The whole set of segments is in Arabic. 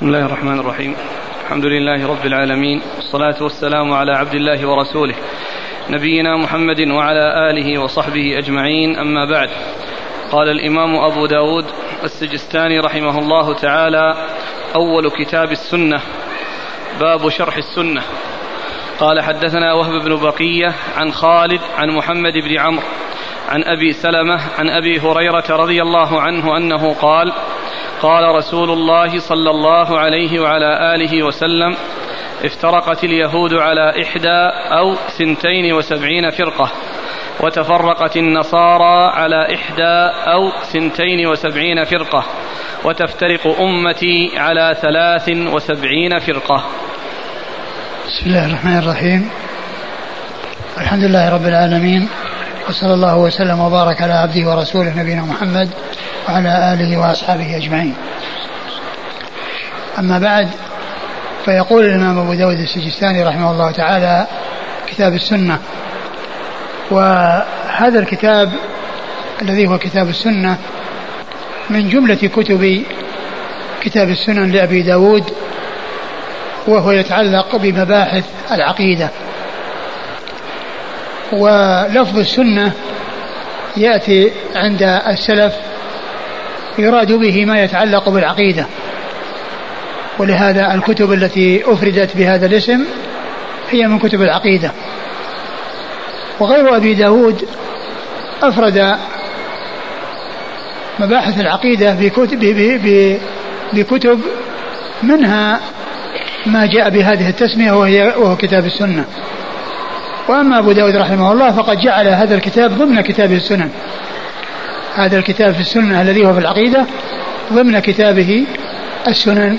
بسم الله الرحمن الرحيم. الحمد لله رب العالمين. والصلاة والسلام على عبد الله ورسوله. نبينا محمد وعلى آله وصحبه أجمعين. أما بعد. قال الإمام أبو داود السجستاني رحمه الله تعالى أول كتاب السنة باب شرح السنة. قال حدثنا وهب بن بقية عن خالد عن محمد بن عمرو عن أبي سلمة عن أبي هريرة رضي الله عنه أنه قال قال رسول الله صلى الله عليه وعلى آله وسلم افترقت اليهود على إحدى أو سنتين وسبعين فرقة وتفرقت النصارى على إحدى أو سنتين وسبعين فرقة وتفترق أمتي على ثلاث وسبعين فرقة. بسم الله الرحمن الرحيم. الحمد لله رب العالمين. وصلى الله وسلم وبارك على عبده ورسوله نبينا محمد وعلى آله وأصحابه أجمعين. أما بعد فيقول الإمام أبو داود السجستاني رحمه الله تعالى كتاب السنة. وهذا الكتاب الذي هو كتاب السنة من جملة كتب كتاب السنن لأبي داود وهو يتعلق بمباحث العقيدة. ولفظ السنة يأتي عند السلف يراد به ما يتعلق بالعقيدة. ولهذا الكتب التي أفردت بهذا الاسم هي من كتب العقيدة. وغير أبي داود أفرد مباحث العقيدة بكتب, بكتب منها ما جاء بهذه التسمية وهي وهو كتاب السنة. وأما أبو داود رحمه الله فقد جعل هذا الكتاب ضمن كتابه السنن. هذا الكتاب في السنة الذي هو في العقيدة ضمن كتابه السنن.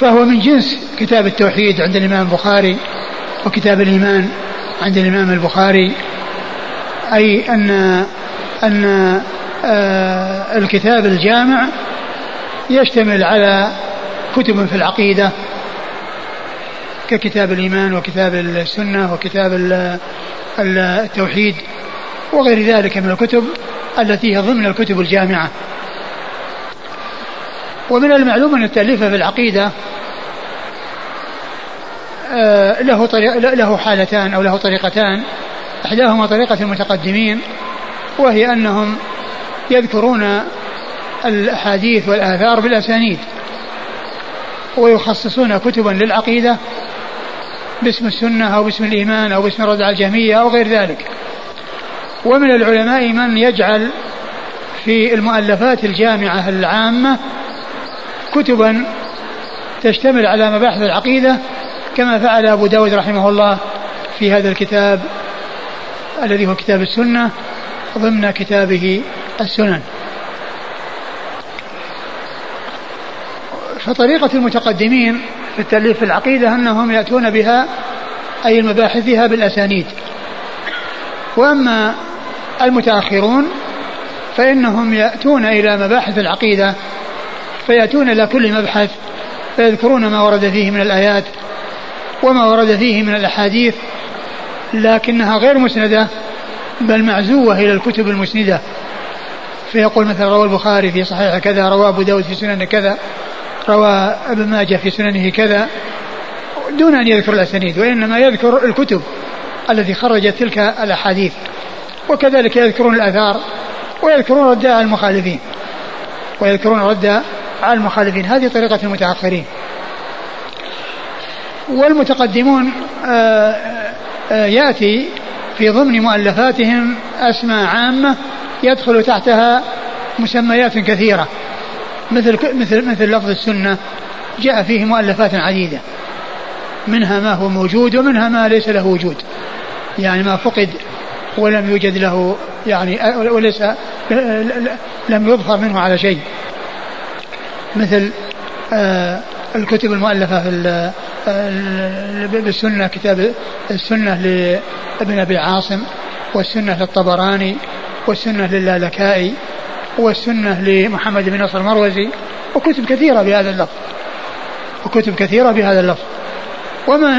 فهو من جنس كتاب التوحيد عند الإمام البخاري وكتاب الإيمان عند الإمام البخاري. أي أن أن آه الكتاب الجامع يشتمل على كتب في العقيدة ككتاب الإيمان وكتاب السنة وكتاب التوحيد وغير ذلك من الكتب التي هي ضمن الكتب الجامعة. ومن المعلوم أن التأليف في العقيدة آه، له طريق له حالتان أو له طريقتان. إحداهما طريقة المتقدمين وهي أنهم يذكرون الأحاديث والآثار بالأسانيد ويخصصون كتبا للعقيدة باسم السنة أو باسم الإيمان أو باسم الردع الجهمية أو غير ذلك. ومن العلماء من يجعل في المؤلفات الجامعة العامة كتبا تشتمل على مباحث العقيدة كما فعل أبو داود رحمه الله في هذا الكتاب الذي هو كتاب السنة ضمن كتابه السنن. فطريقة المتقدمين في التأليف في العقيدة أنهم يأتون بها أي المباحث فيها بالأسانيد. وأما المتأخرون فإنهم يأتون إلى مباحث العقيدة فيأتون إلى كل مبحث فيذكرون ما ورد فيه من الآيات وما ورد فيه من الأحاديث لكنها غير مسندة بل معزوة إلى الكتب المسندة. فيقول مثلا روى البخاري في صحيح كذا روى أبو داود في سنن كذا. روى ابن ماجه في سننه كذا دون أن يذكر الأسانيد وإنما يذكر الكتب التي خرجت تلك الأحاديث. وكذلك يذكرون الآثار ويذكرون رد على المخالفين ويذكرون رد على المخالفين. هذه طريقة المتأخرين. والمتقدمون آه، آه، يأتي في ضمن مؤلفاتهم أسماء عامة يدخل تحتها مسميات كثيرة. مثل مثل مثل لفظ السنة جاء فيه مؤلفات عديدة. منها ما هو موجود ومنها ما ليس له وجود. يعني ما فقد ولم يوجد له يعني وليس لم يظهر منه على شيء. مثل آه، الكتب المؤلفة في بالسنة كتاب السنة لابن أبي عاصم والسنة للطبراني والسنة للألكائي والسنة لمحمد بن نصر المروزي وكتب كثيرة بهذا اللفظ. وكتب كثيرة بهذا اللفظ.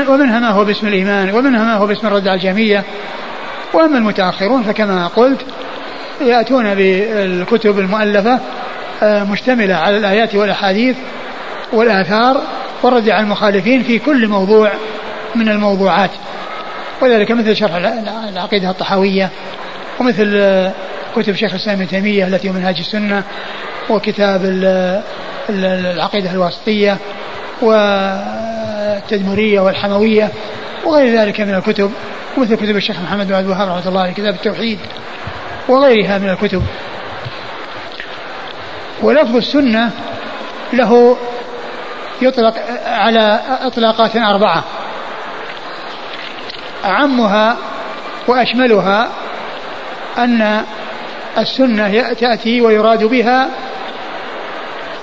ومنها ما هو باسم الإيمان ومنها ما هو باسم الرد على الجمية وأما المتأخرون فكما قلت يأتون بالكتب المؤلفة آه، مشتملة على الآيات والأحاديث والآثار والرد على المخالفين في كل موضوع من الموضوعات. وذلك مثل شرح العقيدة الطحاوية ومثل آه، كتب شيخ الإسلام ابن تيمية التي هو منهاج السنة وكتاب العقيدة الواسطية والتدمرية والحموية وغير ذلك من الكتب ومثل كتب الشيخ محمد بن عبد الوهاب رحمة الله كتاب التوحيد وغيرها من الكتب. ولفظ السنة له يطلق على إطلاقات أربعة. أعمها وأشملها أن السنة تأتي ويراد بها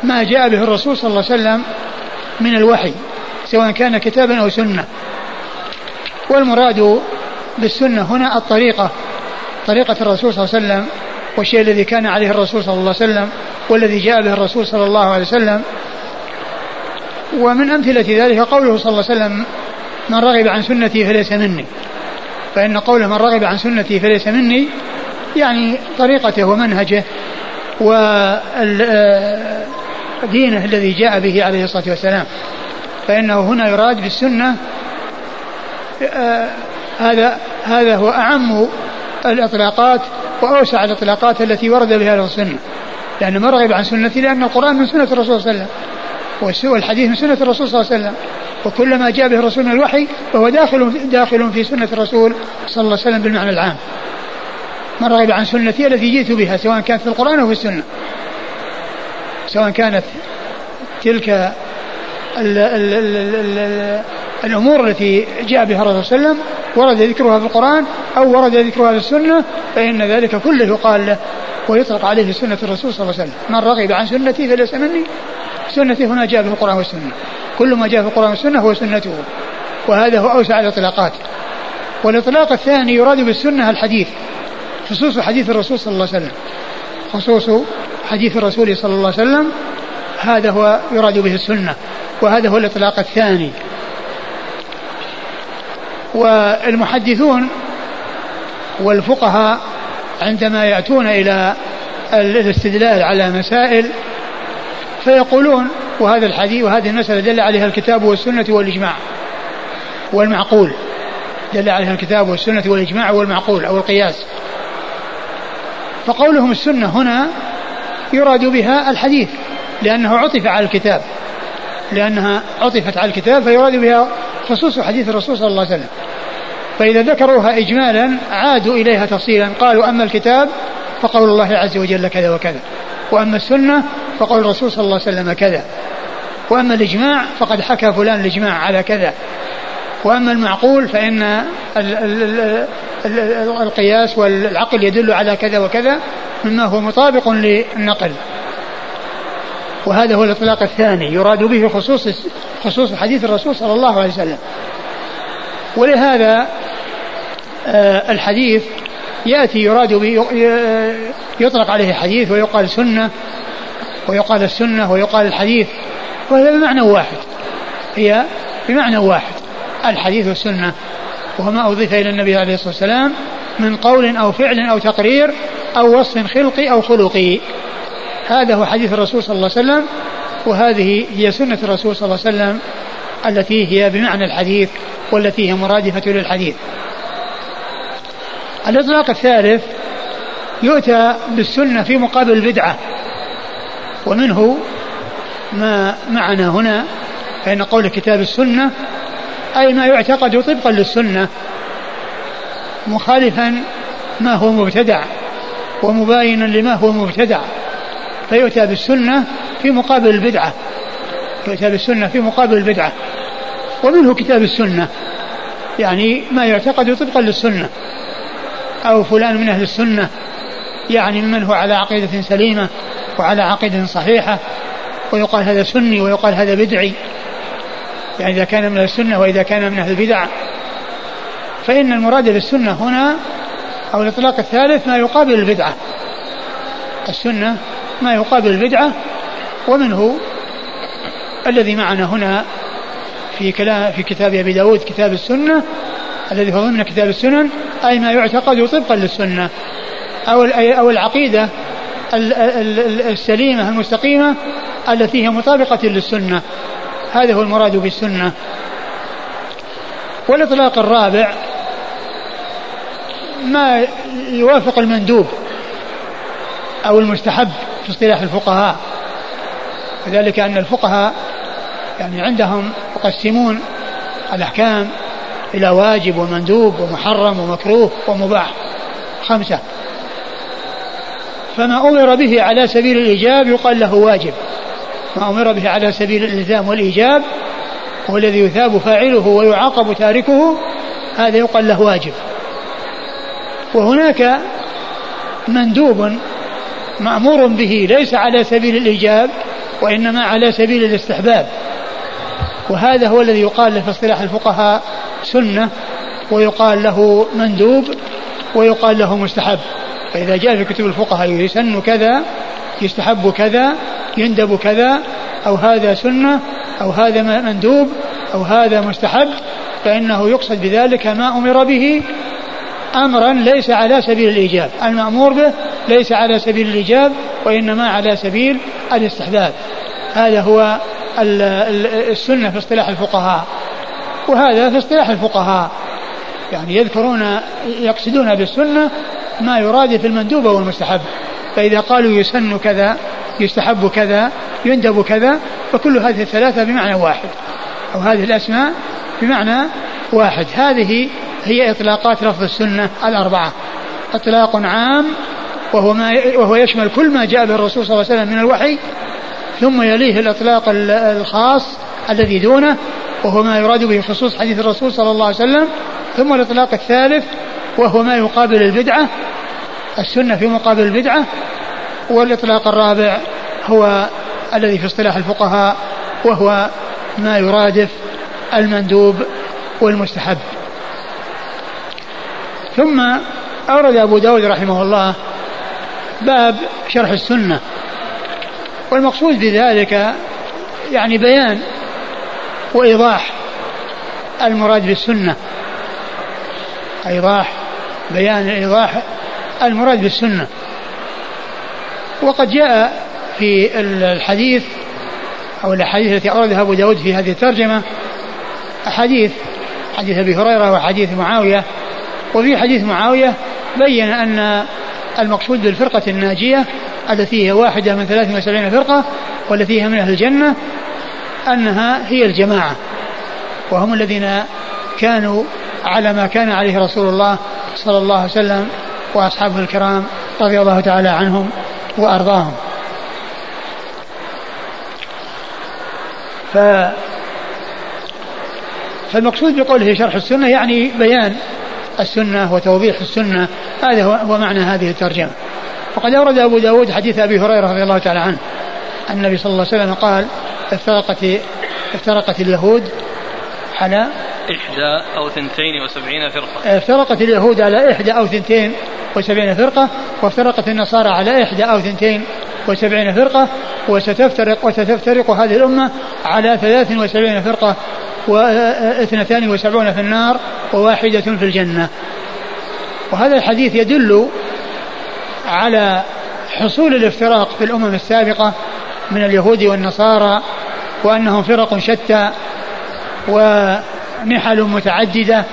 ما جاء به الرسول صلى الله عليه وسلم من الوحي سواء كان كتابا أو سنة. والمراد بالسنة هنا الطريقة طريقة الرسول صلى الله عليه وسلم والشيء الذي كان عليه الرسول صلى الله عليه وسلم والذي جاء به الرسول صلى الله عليه وسلم. ومن أمثلة ذلك قوله صلى الله عليه وسلم من رغب عن سنتي فليس مني. فإن قوله من رغب عن سنتي فليس مني يعني طريقته ومنهجه ودينه الذي جاء به عليه الصلاة والسلام. فإنه هنا يراد بالسنة آه، هذا هذا هو أعم الإطلاقات وأوسع الإطلاقات التي ورد بها السنة. لأن ما رغب عن سنتي لأن القرآن من سنة الرسول صلى الله عليه وسلم. والحديث من سنة الرسول صلى الله عليه وسلم. وكل ما جاء به الرسول من الوحي فهو داخل داخل في سنة الرسول صلى الله عليه وسلم بالمعنى العام. من رغب عن سنتي التي جئت بها سواء كانت في القرآن أو في السنة. سواء كانت تلك ال ال ال ال الأمور التي جاء بها الرسول صلى الله عليه وسلم ورد ذكرها في القرآن أو ورد ذكرها في السنة فإن ذلك كله يقال له ويطلق عليه سنة الرسول صلى الله عليه وسلم. من رغب عن سنتي فليس مني. سنتي هنا جاء في القرآن والسنة. كل ما جاء في القرآن والسنة هو سنته وهذا هو أوسع الإطلاقات. والإطلاق الثاني يراد بالسنة الحديث. خصوص حديث الرسول صلى الله عليه وسلم. خصوص حديث الرسول صلى الله عليه وسلم هذا هو يراد به السنة وهذا هو الإطلاق الثاني. والمحدثون والفقهاء عندما يأتون إلى الاستدلال على مسائل فيقولون وهذا الحديث وهذه المسألة دل عليها الكتاب والسنة والإجماع. والمعقول دل عليها الكتاب والسنة والإجماع والمعقول أو القياس. فقولهم السنة هنا يراد بها الحديث لأنه عطف على الكتاب لأنها عطفت على الكتاب فيراد بها خصوص حديث الرسول صلى الله عليه وسلم. فإذا ذكروها إجمالا عادوا إليها تفصيلا قالوا أما الكتاب فقول الله عز وجل كذا وكذا وأما السنة فقول الرسول صلى الله عليه وسلم كذا وأما الإجماع فقد حكى فلان الإجماع على كذا. وأما المعقول فإن ال ال ال القياس والعقل يدل على كذا وكذا مما هو مطابق للنقل. وهذا هو الإطلاق الثاني يراد به خصوص خصوص حديث الرسول صلى الله عليه وسلم. ولهذا آه، الحديث يأتي يراد به يطلق عليه حديث ويقال سنة ويقال السنة ويقال الحديث وهذا بمعنى واحد. هي بمعنى واحد. الحديث والسنة وهو ما أضيف إلى النبي عليه الصلاة والسلام من قول أو فعل أو تقرير أو وصف خلقي أو خلقي هذا هو حديث الرسول صلى الله عليه وسلم وهذه هي سنة الرسول صلى الله عليه وسلم التي هي بمعنى الحديث والتي هي مرادفة للحديث. الإطلاق الثالث يؤتى بالسنة في مقابل البدعة ومنه ما معنا هنا فإن قول كتاب السنة أي ما يعتقد طبقا للسنة مخالفا ما هو مبتدع ومباينا لما هو مبتدع فيؤتى بالسنة في مقابل البدعة يؤتى بالسنة في مقابل البدعة ومنه كتاب السنة يعني ما يعتقد طبقا للسنة أو فلان من أهل السنة يعني ممن هو على عقيدة سليمة وعلى عقيدة صحيحة ويقال هذا سني ويقال هذا بدعي. يعني إذا كان من السنة وإذا كان من أهل البدع. فإن المراد بالسنة هنا أو الإطلاق الثالث ما يقابل البدعة. السنة ما يقابل البدعة ومنه الذي معنا هنا في كلام في كتاب أبي داود كتاب السنة الذي هو ضمن كتاب السنن أي ما يعتقد طبقا للسنة. أو أو العقيدة السليمة المستقيمة التي هي مطابقة للسنة. هذا هو المراد بالسنة. والإطلاق الرابع ما يوافق المندوب أو المستحب في اصطلاح الفقهاء. وذلك أن الفقهاء يعني عندهم يقسمون الأحكام إلى واجب ومندوب ومحرم ومكروه ومباح. خمسة. فما أمر به على سبيل الإيجاب يقال له واجب. ما أمر به على سبيل الإلزام والإيجاب هو الذي يثاب فاعله ويعاقب تاركه هذا يقال له واجب. وهناك مندوب مأمور به ليس على سبيل الإيجاب وإنما على سبيل الاستحباب. وهذا هو الذي يقال له في اصطلاح الفقهاء سنة ويقال له مندوب ويقال له مستحب. فإذا جاء في كتب الفقهاء يسن كذا يستحب كذا يندب كذا أو هذا سنة أو هذا مندوب أو هذا مستحب فإنه يقصد بذلك ما أمر به أمرا ليس على سبيل الإيجاب. المأمور به ليس على سبيل الإيجاب وإنما على سبيل الاستحباب. هذا هو السنة في اصطلاح الفقهاء. وهذا في اصطلاح الفقهاء. يعني يذكرون يقصدون بالسنة ما يراد في المندوب والمستحب فإذا قالوا يسن كذا يستحب كذا يندب كذا فكل هذه الثلاثة بمعنى واحد أو هذه الأسماء بمعنى واحد. هذه هي إطلاقات لفظ السنة الأربعة. إطلاق عام وهو, ما وهو يشمل كل ما جاء به الرسول صلى الله عليه وسلم من الوحي ثم يليه الإطلاق الخاص الذي دونه وهو ما يراد به خصوص حديث الرسول صلى الله عليه وسلم ثم الإطلاق الثالث وهو ما يقابل البدعة السنة في مقابل البدعة والإطلاق الرابع هو الذي في اصطلاح الفقهاء وهو ما يرادف المندوب والمستحب. ثم أورد أبو داود رحمه الله باب شرح السنة والمقصود بذلك يعني بيان وإيضاح المراد بالسنة. إيضاح بيان إيضاح المراد بالسنة. وقد جاء في الحديث أو الأحاديث التي أوردها أبو داود في هذه الترجمة أحاديث حديث أبي هريرة وحديث معاوية. وفي حديث معاوية بين أن المقصود بالفرقة الناجية التي هي واحدة من 73 فرقة والتي هي من أهل الجنة أنها هي الجماعة. وهم الذين كانوا على ما كان عليه رسول الله صلى الله عليه وسلم وأصحابه الكرام رضي الله تعالى عنهم وأرضاهم. ف فالمقصود بقوله شرح السنة يعني بيان السنة وتوضيح السنة. هذا هو معنى هذه الترجمة. وقد أورد أبو داود حديث أبي هريرة رضي الله تعالى عنه. النبي صلى الله عليه وسلم قال افترقت افترقت اليهود على إحدى أو ثنتين وسبعين فرقة. افترقت اليهود على إحدى أو ثنتين وسبعين فرقة وافترقت النصارى على إحدى أو ثنتين وسبعين فرقة وستفترق وستفترق هذه الأمة على ثلاث وسبعين فرقة واثنتان وسبعون في النار وواحدة في الجنة. وهذا الحديث يدل على حصول الافتراق في الأمم السابقة من اليهود والنصارى وأنهم فرق شتى ونحل متعددة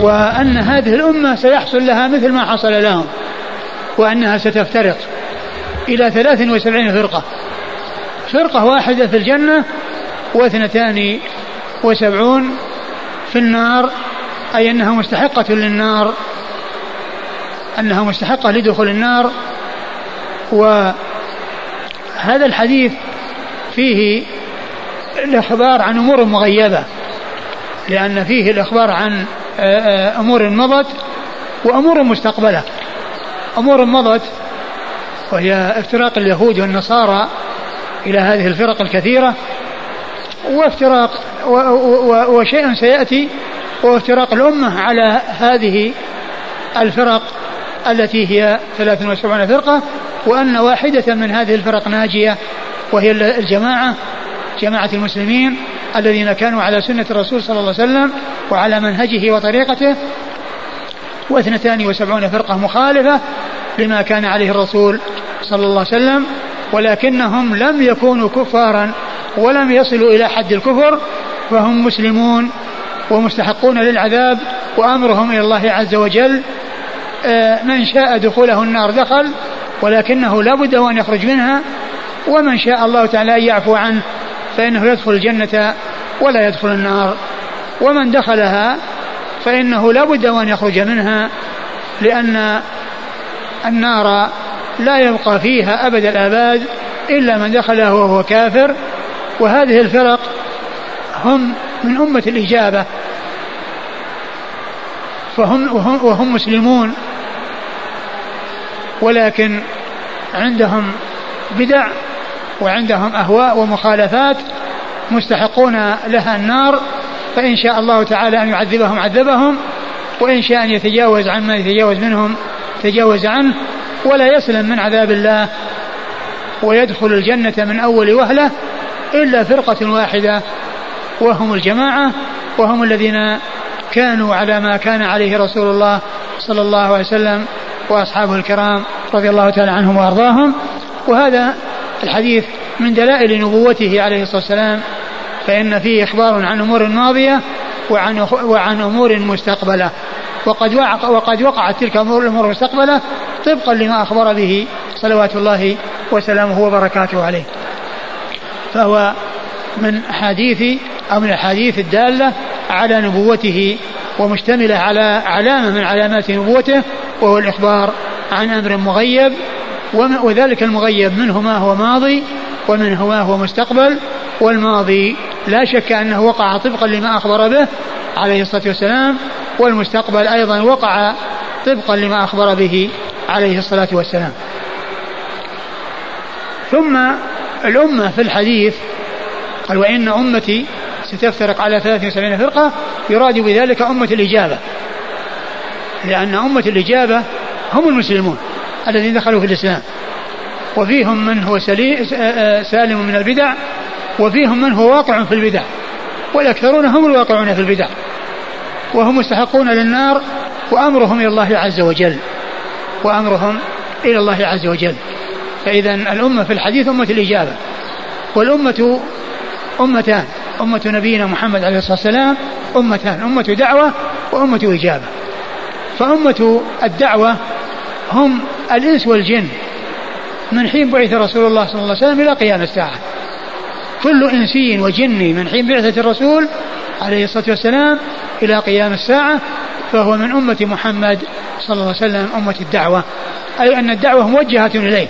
وأن هذه الأمة سيحصل لها مثل ما حصل لهم وأنها ستفترق إلى ثلاث وسبعين فرقة. فرقة واحدة في الجنة واثنتان وسبعون في النار أي أنها مستحقة للنار أنها مستحقة لدخول النار. وهذا الحديث فيه الإخبار عن أمور مغيبة لأن فيه الإخبار عن آه، آه، أمور مضت وأمور مستقبلة. أمور مضت وهي افتراق اليهود والنصارى إلى هذه الفرق الكثيرة وافتراق وشيء سيأتي وافتراق الأمة على هذه الفرق التي هي 73 فرقة وأن واحدة من هذه الفرق ناجية وهي الجماعة جماعة المسلمين الذين كانوا على سنة الرسول صلى الله عليه وسلم وعلى منهجه وطريقته واثنتان وسبعون فرقة مخالفة لما كان عليه الرسول صلى الله عليه وسلم ولكنهم لم يكونوا كفارا ولم يصلوا إلى حد الكفر فهم مسلمون ومستحقون للعذاب وأمرهم إلى الله عز وجل آه، من شاء دخوله النار دخل ولكنه لا بد أن يخرج منها ومن شاء الله تعالى أن يعفو عنه. فإنه يدخل الجنة ولا يدخل النار. ومن دخلها فإنه لا بد أن يخرج منها لأن النار لا يبقى فيها أبد الآباد إلا من دخلها وهو كافر. وهذه الفرق هم من أمة الإجابة. فهم وهم, وهم مسلمون. ولكن عندهم بدع وعندهم أهواء ومخالفات مستحقون لها النار فإن شاء الله تعالى أن يعذبهم عذبهم وإن شاء أن يتجاوز عما يتجاوز منهم تجاوز عنه ولا يسلم من عذاب الله ويدخل الجنة من أول وهلة إلا فرقة واحدة وهم الجماعة وهم الذين كانوا على ما كان عليه رسول الله صلى الله عليه وسلم وأصحابه الكرام رضي الله تعالى عنهم وأرضاهم. وهذا الحديث من دلائل نبوته عليه الصلاة والسلام فإن فيه إخبار عن أمور ماضية وعن وعن أمور مستقبلة. وقد وقع وقد وقعت تلك الأمور المستقبلة طبقا لما أخبر به صلوات الله وسلامه وبركاته عليه. فهو من أحاديث أو من الأحاديث الدالة على نبوته ومشتملة على علامة من علامات نبوته وهو الإخبار عن أمر مغيب وذلك المغيب منه ما هو ماضي ومنه ما هو مستقبل والماضي لا شك أنه وقع طبقا لما أخبر به عليه الصلاة والسلام والمستقبل أيضا وقع طبقا لما أخبر به عليه الصلاة والسلام. ثم الأمة في الحديث قال وإن أمتي ستفترق على 73 فرقة يراد بذلك أمة الإجابة لأن أمة الإجابة هم المسلمون. الذين دخلوا في الإسلام. وفيهم من هو سالم من البدع وفيهم من هو واقع في البدع. والأكثرون هم الواقعون في البدع. وهم مستحقون للنار وأمرهم إلى الله عز وجل. وأمرهم إلى الله عز وجل. فإذا الأمة في الحديث أمة الإجابة. والأمة أمتان. أمة نبينا محمد عليه الصلاة والسلام أمتان. أمة دعوة وأمة إجابة. فأمة الدعوة هم الإنس والجن. من حين بعث رسول الله صلى الله عليه وسلم إلى قيام الساعة. كل إنسي وجني من حين بعثة الرسول عليه الصلاة والسلام إلى قيام الساعة فهو من أمة محمد صلى الله عليه وسلم أمة الدعوة. أي أن الدعوة موجهة إليه.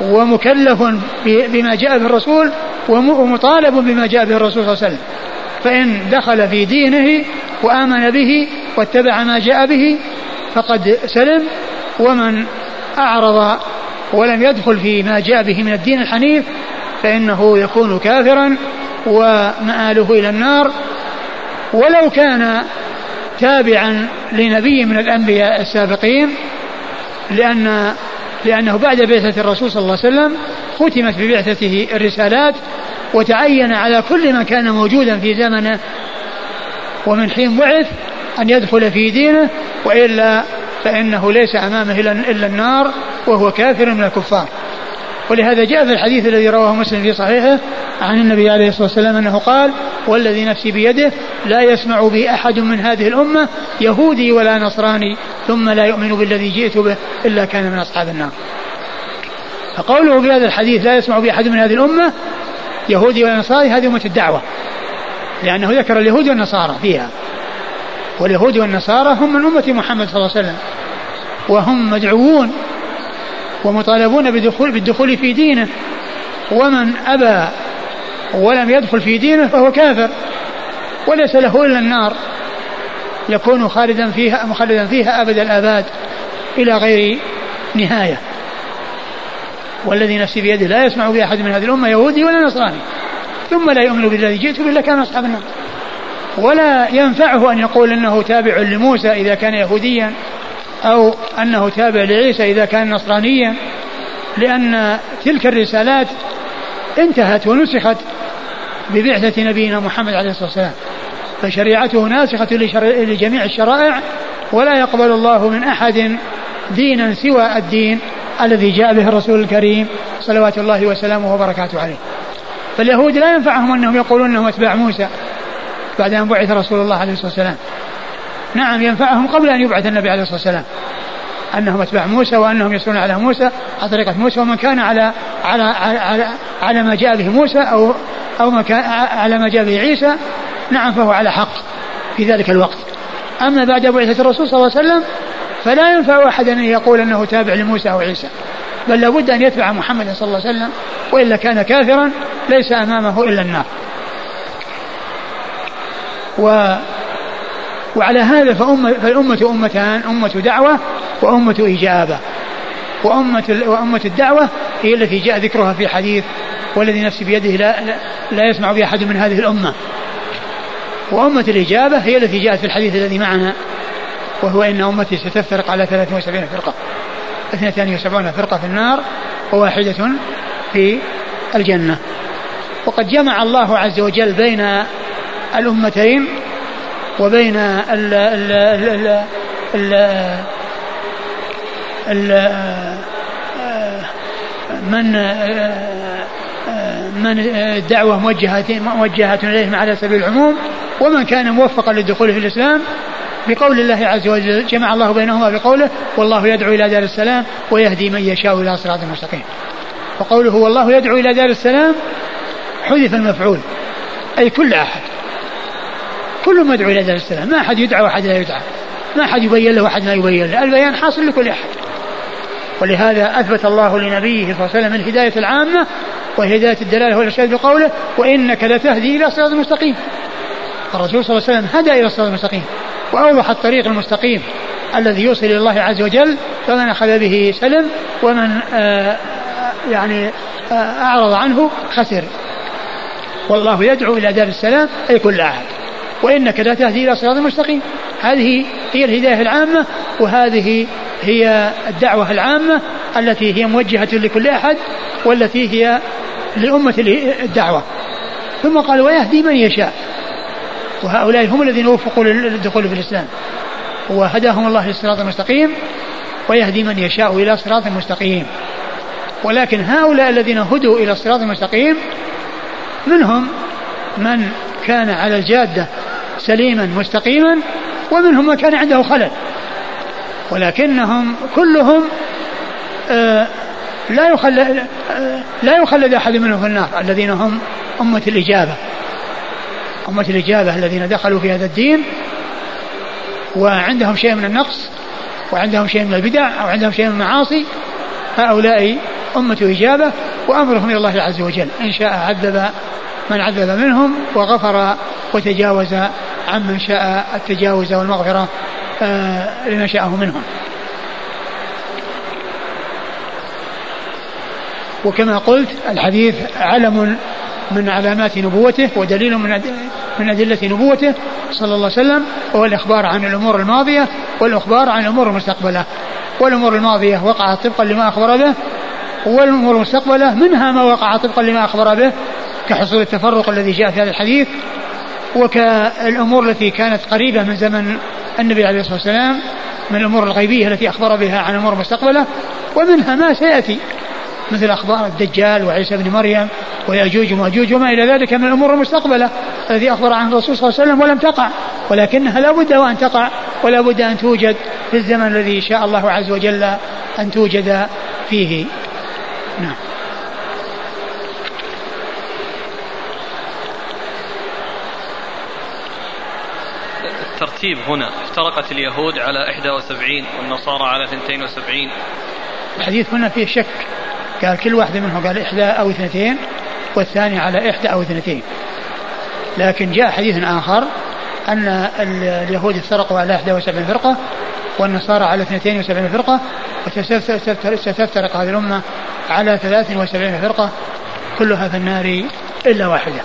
ومكلف بما جاء به الرسول ومطالب بما جاء به الرسول صلى الله عليه وسلم. فإن دخل في دينه وآمن به واتبع ما جاء به فقد سلم. ومن أعرض ولم يدخل في ما جاء به من الدين الحنيف فإنه يكون كافرا ومآله إلى النار. ولو كان تابعا لنبي من الأنبياء السابقين لأن لأنه بعد بعثة الرسول صلى الله عليه وسلم ختمت ببعثته الرسالات وتعين على كل من كان موجودا في زمنه. ومن حين بعث أن يدخل في دينه وإلا فإنه ليس أمامه إلا النار وهو كافر من الكفار. ولهذا جاء في الحديث الذي رواه مسلم في صحيحه عن النبي عليه الصلاة والسلام أنه قال والذي نفسي بيده لا يسمع بي أحد من هذه الأمة يهودي ولا نصراني ثم لا يؤمن بالذي جئت به إلا كان من أصحاب النار. فقوله في هذا الحديث لا يسمع بي أحد من هذه الأمة يهودي ولا نصراني هذه أمة الدعوة. لأنه ذكر اليهود والنصارى فيها. واليهود والنصارى هم من أمة محمد صلى الله عليه وسلم. وهم مدعوون ومطالبون بدخول بالدخول في دينه. ومن أبى ولم يدخل في دينه فهو كافر. وليس له إلا النار. يكون خالدا فيها مخلدا فيها أبد الآباد إلى غير نهاية. والذي نفسي بيده لا يسمع بأحد من هذه الأمة يهودي ولا نصراني. ثم لا يؤمن بالذي جئت به إلا كان أصحاب النار. ولا ينفعه أن يقول أنه تابع لموسى إذا كان يهوديا أو أنه تابع لعيسى إذا كان نصرانيا. لأن تلك الرسالات انتهت ونسخت ببعثة نبينا محمد عليه الصلاة والسلام. فشريعته ناسخة لجميع الشرائع ولا يقبل الله من أحد دينا سوى الدين الذي جاء به الرسول الكريم صلوات الله وسلامه وبركاته عليه. فاليهود لا ينفعهم أنهم يقولون أنهم أتباع موسى. بعد أن بعث رسول الله عليه الصلاة والسلام. نعم ينفعهم قبل أن يبعث النبي عليه الصلاة والسلام. أنهم أتباع موسى وأنهم يسيرون على موسى على طريقة موسى ومن كان على على على, على ما جاء به موسى أو أو ما كان على ما جاء به عيسى نعم فهو على حق في ذلك الوقت. أما بعد بعثة الرسول صلى الله عليه وسلم فلا ينفع أحد أن يقول أنه تابع لموسى أو عيسى. بل لابد أن يتبع محمد صلى الله عليه وسلم وإلا كان كافرا ليس أمامه إلا النار. و وعلى هذا فأمة فالأمة أمتان أمة دعوة وأمة إجابة. وأمة وأمة الدعوة هي التي جاء ذكرها في حديث والذي نفسي بيده لا, لا يسمع بها أحد من هذه الأمة. وأمة الإجابة هي التي جاءت في الحديث الذي معنا وهو إن أمتي ستفترق على 73 فرقة. 72 فرقة في النار وواحدة في الجنة. وقد جمع الله عز وجل بين الأمتين وبين ال ال ال ال ال من من الدعوة موجهة موجهة إليهم على سبيل العموم ومن كان موفقا للدخول في الإسلام بقول الله عز وجل جمع الله بينهما بقوله والله يدعو إلى دار السلام ويهدي من يشاء إلى صراط مستقيم. وقوله والله يدعو إلى دار السلام حذف المفعول أي كل أحد. كل مدعو إلى دار السلام. ما أحد يدعى وأحد لا يدعى. ما أحد يبين له وأحد لا يبين له. البيان حاصل لكل أحد. ولهذا أثبت الله لنبيه صلى الله عليه وسلم الهداية العامة وهداية الدلالة والإرشاد بقوله وإنك لتهدي إلى صراط مستقيم. الرسول صلى الله عليه وسلم هدى إلى الصراط المستقيم وأوضح الطريق المستقيم الذي يوصل إلى الله عز وجل فمن أخذ به سلم ومن آه يعني آه أعرض عنه خسر. والله يدعو إلى دار السلام أي كل أحد. وإنك لا تهدي إلى صراط مستقيم. هذه هي الهداية العامة وهذه هي الدعوة العامة التي هي موجهة لكل أحد والتي هي لأمة الدعوة. ثم قال ويهدي من يشاء. وهؤلاء هم الذين وفقوا للدخول في الإسلام. وهداهم الله للصراط المستقيم ويهدي من يشاء إلى صراط مستقيم. ولكن هؤلاء الذين هدوا إلى الصراط المستقيم منهم من كان على الجادة سليما مستقيما ومنهم من كان عنده خلل. ولكنهم كلهم آه لا يخلد آه لا يخلد أحد منهم في النار الذين هم أمة الإجابة. أمة الإجابة الذين دخلوا في هذا الدين وعندهم شيء من النقص وعندهم شيء من البدع أو عندهم شيء من المعاصي. هؤلاء أمة اجابه وأمرهم إلى الله عز وجل. إن شاء عذب من عذب منهم وغفر وتجاوز عمن شاء التجاوز والمغفرة آه لما شاءه منهم. وكما قلت الحديث علم من علامات نبوته ودليل من من أدلة نبوته صلى الله عليه وسلم وهو الإخبار عن الأمور الماضية والإخبار عن الأمور المستقبلة. والأمور الماضية وقعت طبقا لما أخبر به والأمور المستقبلة منها ما وقع طبقا لما أخبر به كحصول التفرق الذي جاء في هذا الحديث وكالأمور التي كانت قريبة من زمن النبي عليه الصلاة والسلام من الأمور الغيبية التي أخبر بها عن أمور مستقبلة ومنها ما سيأتي مثل أخبار الدجال وعيسى بن مريم ويأجوج ومأجوج وما إلى ذلك من الأمور المستقبلة التي أخبر عنها الرسول صلى الله عليه وسلم ولم تقع. ولكنها لا بد وأن تقع ولا بد أن توجد في الزمن الذي شاء الله عز وجل أن توجد فيه. نعم. الترتيب هنا. افترقت اليهود على 71 والنصارى على 72 الحديث هنا فيه شك. قال كل واحدة منهم قال إحدى أو اثنتين والثاني على إحدى أو اثنتين. لكن جاء حديث آخر أن اليهود افترقوا على 71 فرقة والنصارى على 72 فرقة وستفترق هذه الأمة على 73 فرقة كلها في النار إلا واحدة.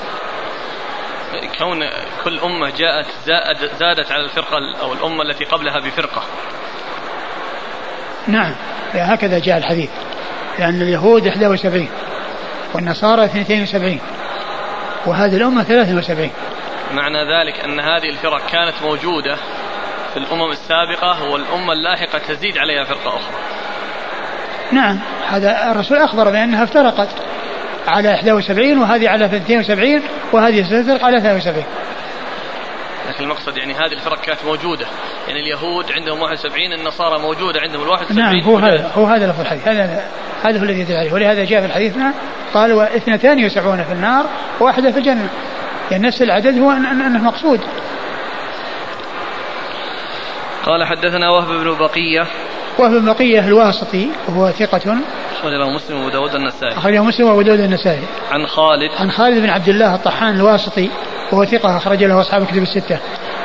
كون كل أمة جاءت زاد زادت على الفرقة أو الأمة التي قبلها بفرقة. نعم هكذا جاء الحديث. لأن اليهود 71 والنصارى 72 وهذه الأمة 73 معنى ذلك أن هذه الفرق كانت موجودة في الأمم السابقة والأمة اللاحقة تزيد عليها فرقة أخرى. نعم هذا الرسول أخبر بأنها افترقت على 71 وهذه على 72 وهذه ستفترق على 73 لكن المقصد يعني هذه الفرق كانت موجودة. يعني اليهود عندهم 71 النصارى موجودة عندهم ال 71 نعم هو هذا هو هذا لفظ الحديث. هذا هذا هو الذي يدل عليه. ولهذا جاء في الحديث قال واثنتان يسعون في النار وواحدة في الجنة. يعني نفس العدد هو أنه مقصود. قال حدثنا وهب بن بقية وهب بن بقية الواسطي وهو ثقة. أخرج له مسلم وأبو داود النسائي أخرجه مسلم وأبو داود النسائي عن خالد. عن خالد بن عبد الله الطحان الواسطي وهو ثقة أخرج له أصحاب الكتب الستة.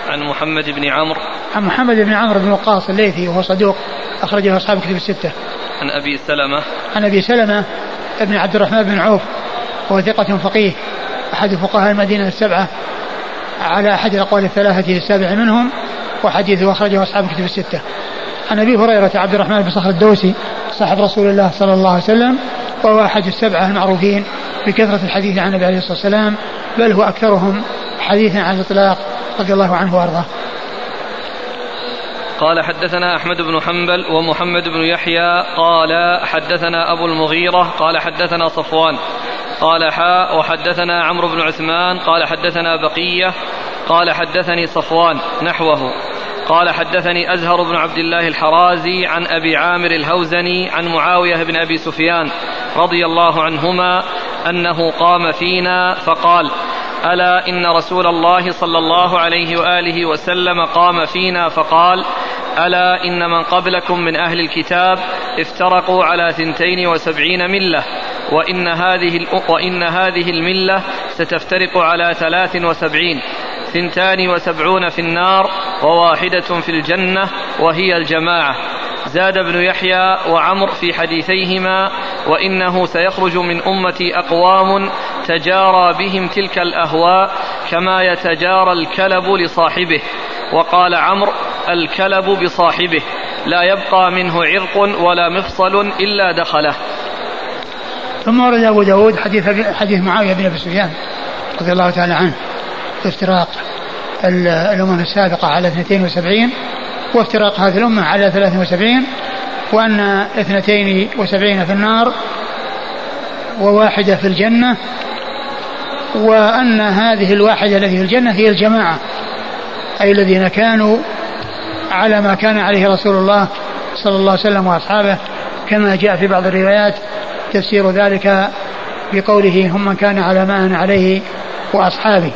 عن محمد بن عمرو. عن محمد بن عمرو بن وقاص الليثي وهو صدوق أخرج له أصحاب الكتب الستة. عن أبي سلمة. عن أبي سلمة بن عبد الرحمن بن عوف وهو ثقة فقيه. أحد فقهاء المدينة السبعة على أحد الأقوال الثلاثة السابع منهم وحديثه أخرجه أصحاب الكتب الستة. عن أبي هريرة عبد الرحمن بن صخر الدوسي صاحب رسول الله صلى الله عليه وسلم وهو أحد السبعة المعروفين بكثرة الحديث عن النبي عليه الصلاة والسلام بل هو أكثرهم حديثا عن الإطلاق رضي الله عنه وأرضاه. قال حدثنا أحمد بن حنبل ومحمد بن يحيى قال حدثنا أبو المغيرة قال حدثنا صفوان قال حاء وحدثنا عمرو بن عثمان قال حدثنا بقية قال حدثني صفوان نحوه. قال حدثني أزهر بن عبد الله الحرازي عن أبي عامر الهوزني عن معاوية بن أبي سفيان رضي الله عنهما أنه قام فينا فقال ألا إن رسول الله صلى الله عليه وآله وسلم قام فينا فقال ألا إن من قبلكم من أهل الكتاب افترقوا على ثنتين وسبعين ملة وإن هذه, وإن هذه الملة ستفترق على ثلاث وسبعين ثنتان وسبعون في النار وواحدة في الجنة وهي الجماعة. زاد ابن يحيى وعمر في حديثيهما وإنه سيخرج من أمتي أقوام تجارى بهم تلك الأهواء كما يتجارى الكلب لصاحبه. وقال عمرو الكلب بصاحبه. لا يبقى منه عرق ولا مفصل إلا دخله. ثم ورد أبو داود حديث, حديث معاوية بن أبي سفيان رضي الله تعالى عنه. افتراق الأمم السابقة على 72 وافتراق هذه الأمة على 73 وأن 72 في النار وواحدة في الجنة وأن هذه الواحدة التي في الجنة هي الجماعة أي الذين كانوا على ما كان عليه رسول الله صلى الله عليه وسلم وأصحابه كما جاء في بعض الروايات تفسير ذلك بقوله هم من كان على ما أنا عليه وأصحابي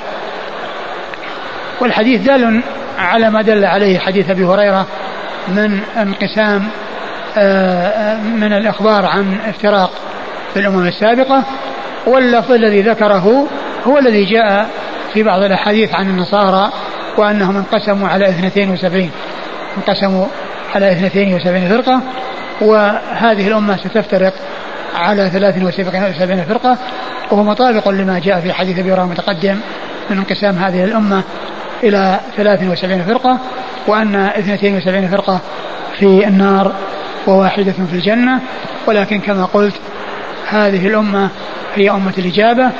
والحديث دال على ما دل عليه حديث أبي هريرة من انقسام آه، من الإخبار عن افتراق في الأمم السابقة واللفظ الذي ذكره هو الذي جاء في بعض الأحاديث عن النصارى وأنهم انقسموا على 72 انقسموا على 72 فرقة وهذه الأمة ستفترق على 73 فرقة وهو مطابق لما جاء في حديث أبي هريرة المتقدم من انقسام هذه الأمة إلى 73 فرقة وأن 72 فرقة في النار وواحدة في الجنة. ولكن كما قلت هذه الأمة هي أمة الإجابة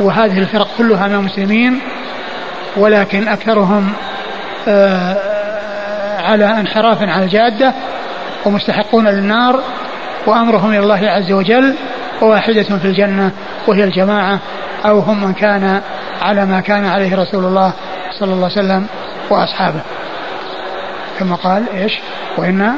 وهذه الفرق كلها من المسلمين. ولكن أكثرهم آه، على انحراف عن الجادة ومستحقون للنار وأمرهم إلى الله عز وجل. وواحدة في الجنة وهي الجماعة أو هم من كان على ما كان عليه رسول الله صلى الله عليه وسلم وأصحابه. كما قال إيش؟ وإن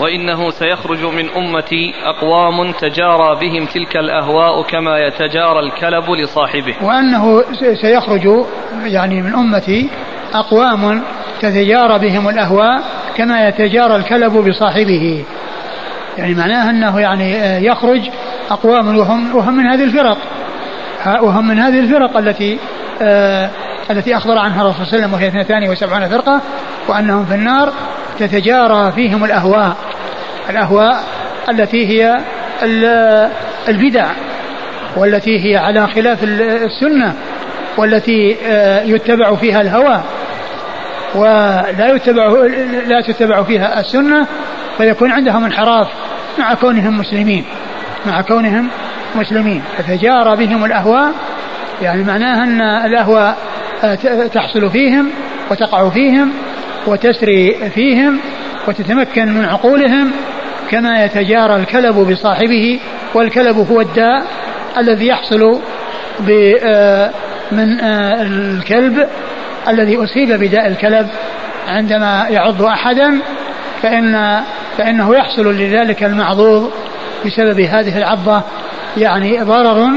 وإنه سيخرج من أمتي أقوام تجارى بهم تلك الأهواء كما يتجارى الكلب لصاحبه. وأنه سيخرج يعني من أمتي أقوام تتجارى بهم الأهواء كما يتجارى الكلب بصاحبه. يعني معناه أنه يعني يخرج أقوام وهم, وهم من هذه الفرق. وهم من هذه الفرق التي آه التي أخبر عنها الرسول صلى الله عليه وسلم وهي 72 فرقة وأنهم في النار تتجارى فيهم الأهواء. الأهواء التي هي البدع والتي هي على خلاف السنة والتي آه، يتبع فيها الهوى. ولا يتبع لا تتبع فيها السنة فيكون عندهم انحراف مع كونهم مسلمين. مع كونهم مسلمين تتجارى بهم الأهواء يعني معناها أن الأهواء آه، تحصل فيهم وتقع فيهم وتسري فيهم وتتمكن من عقولهم كما يتجارى الكلب بصاحبه والكلب هو الداء الذي يحصل آه، من آه، الكلب الذي أصيب بداء الكلب. عندما يعض أحدا فإن فإنه يحصل لذلك المعضوض بسبب هذه العضة يعني ضرر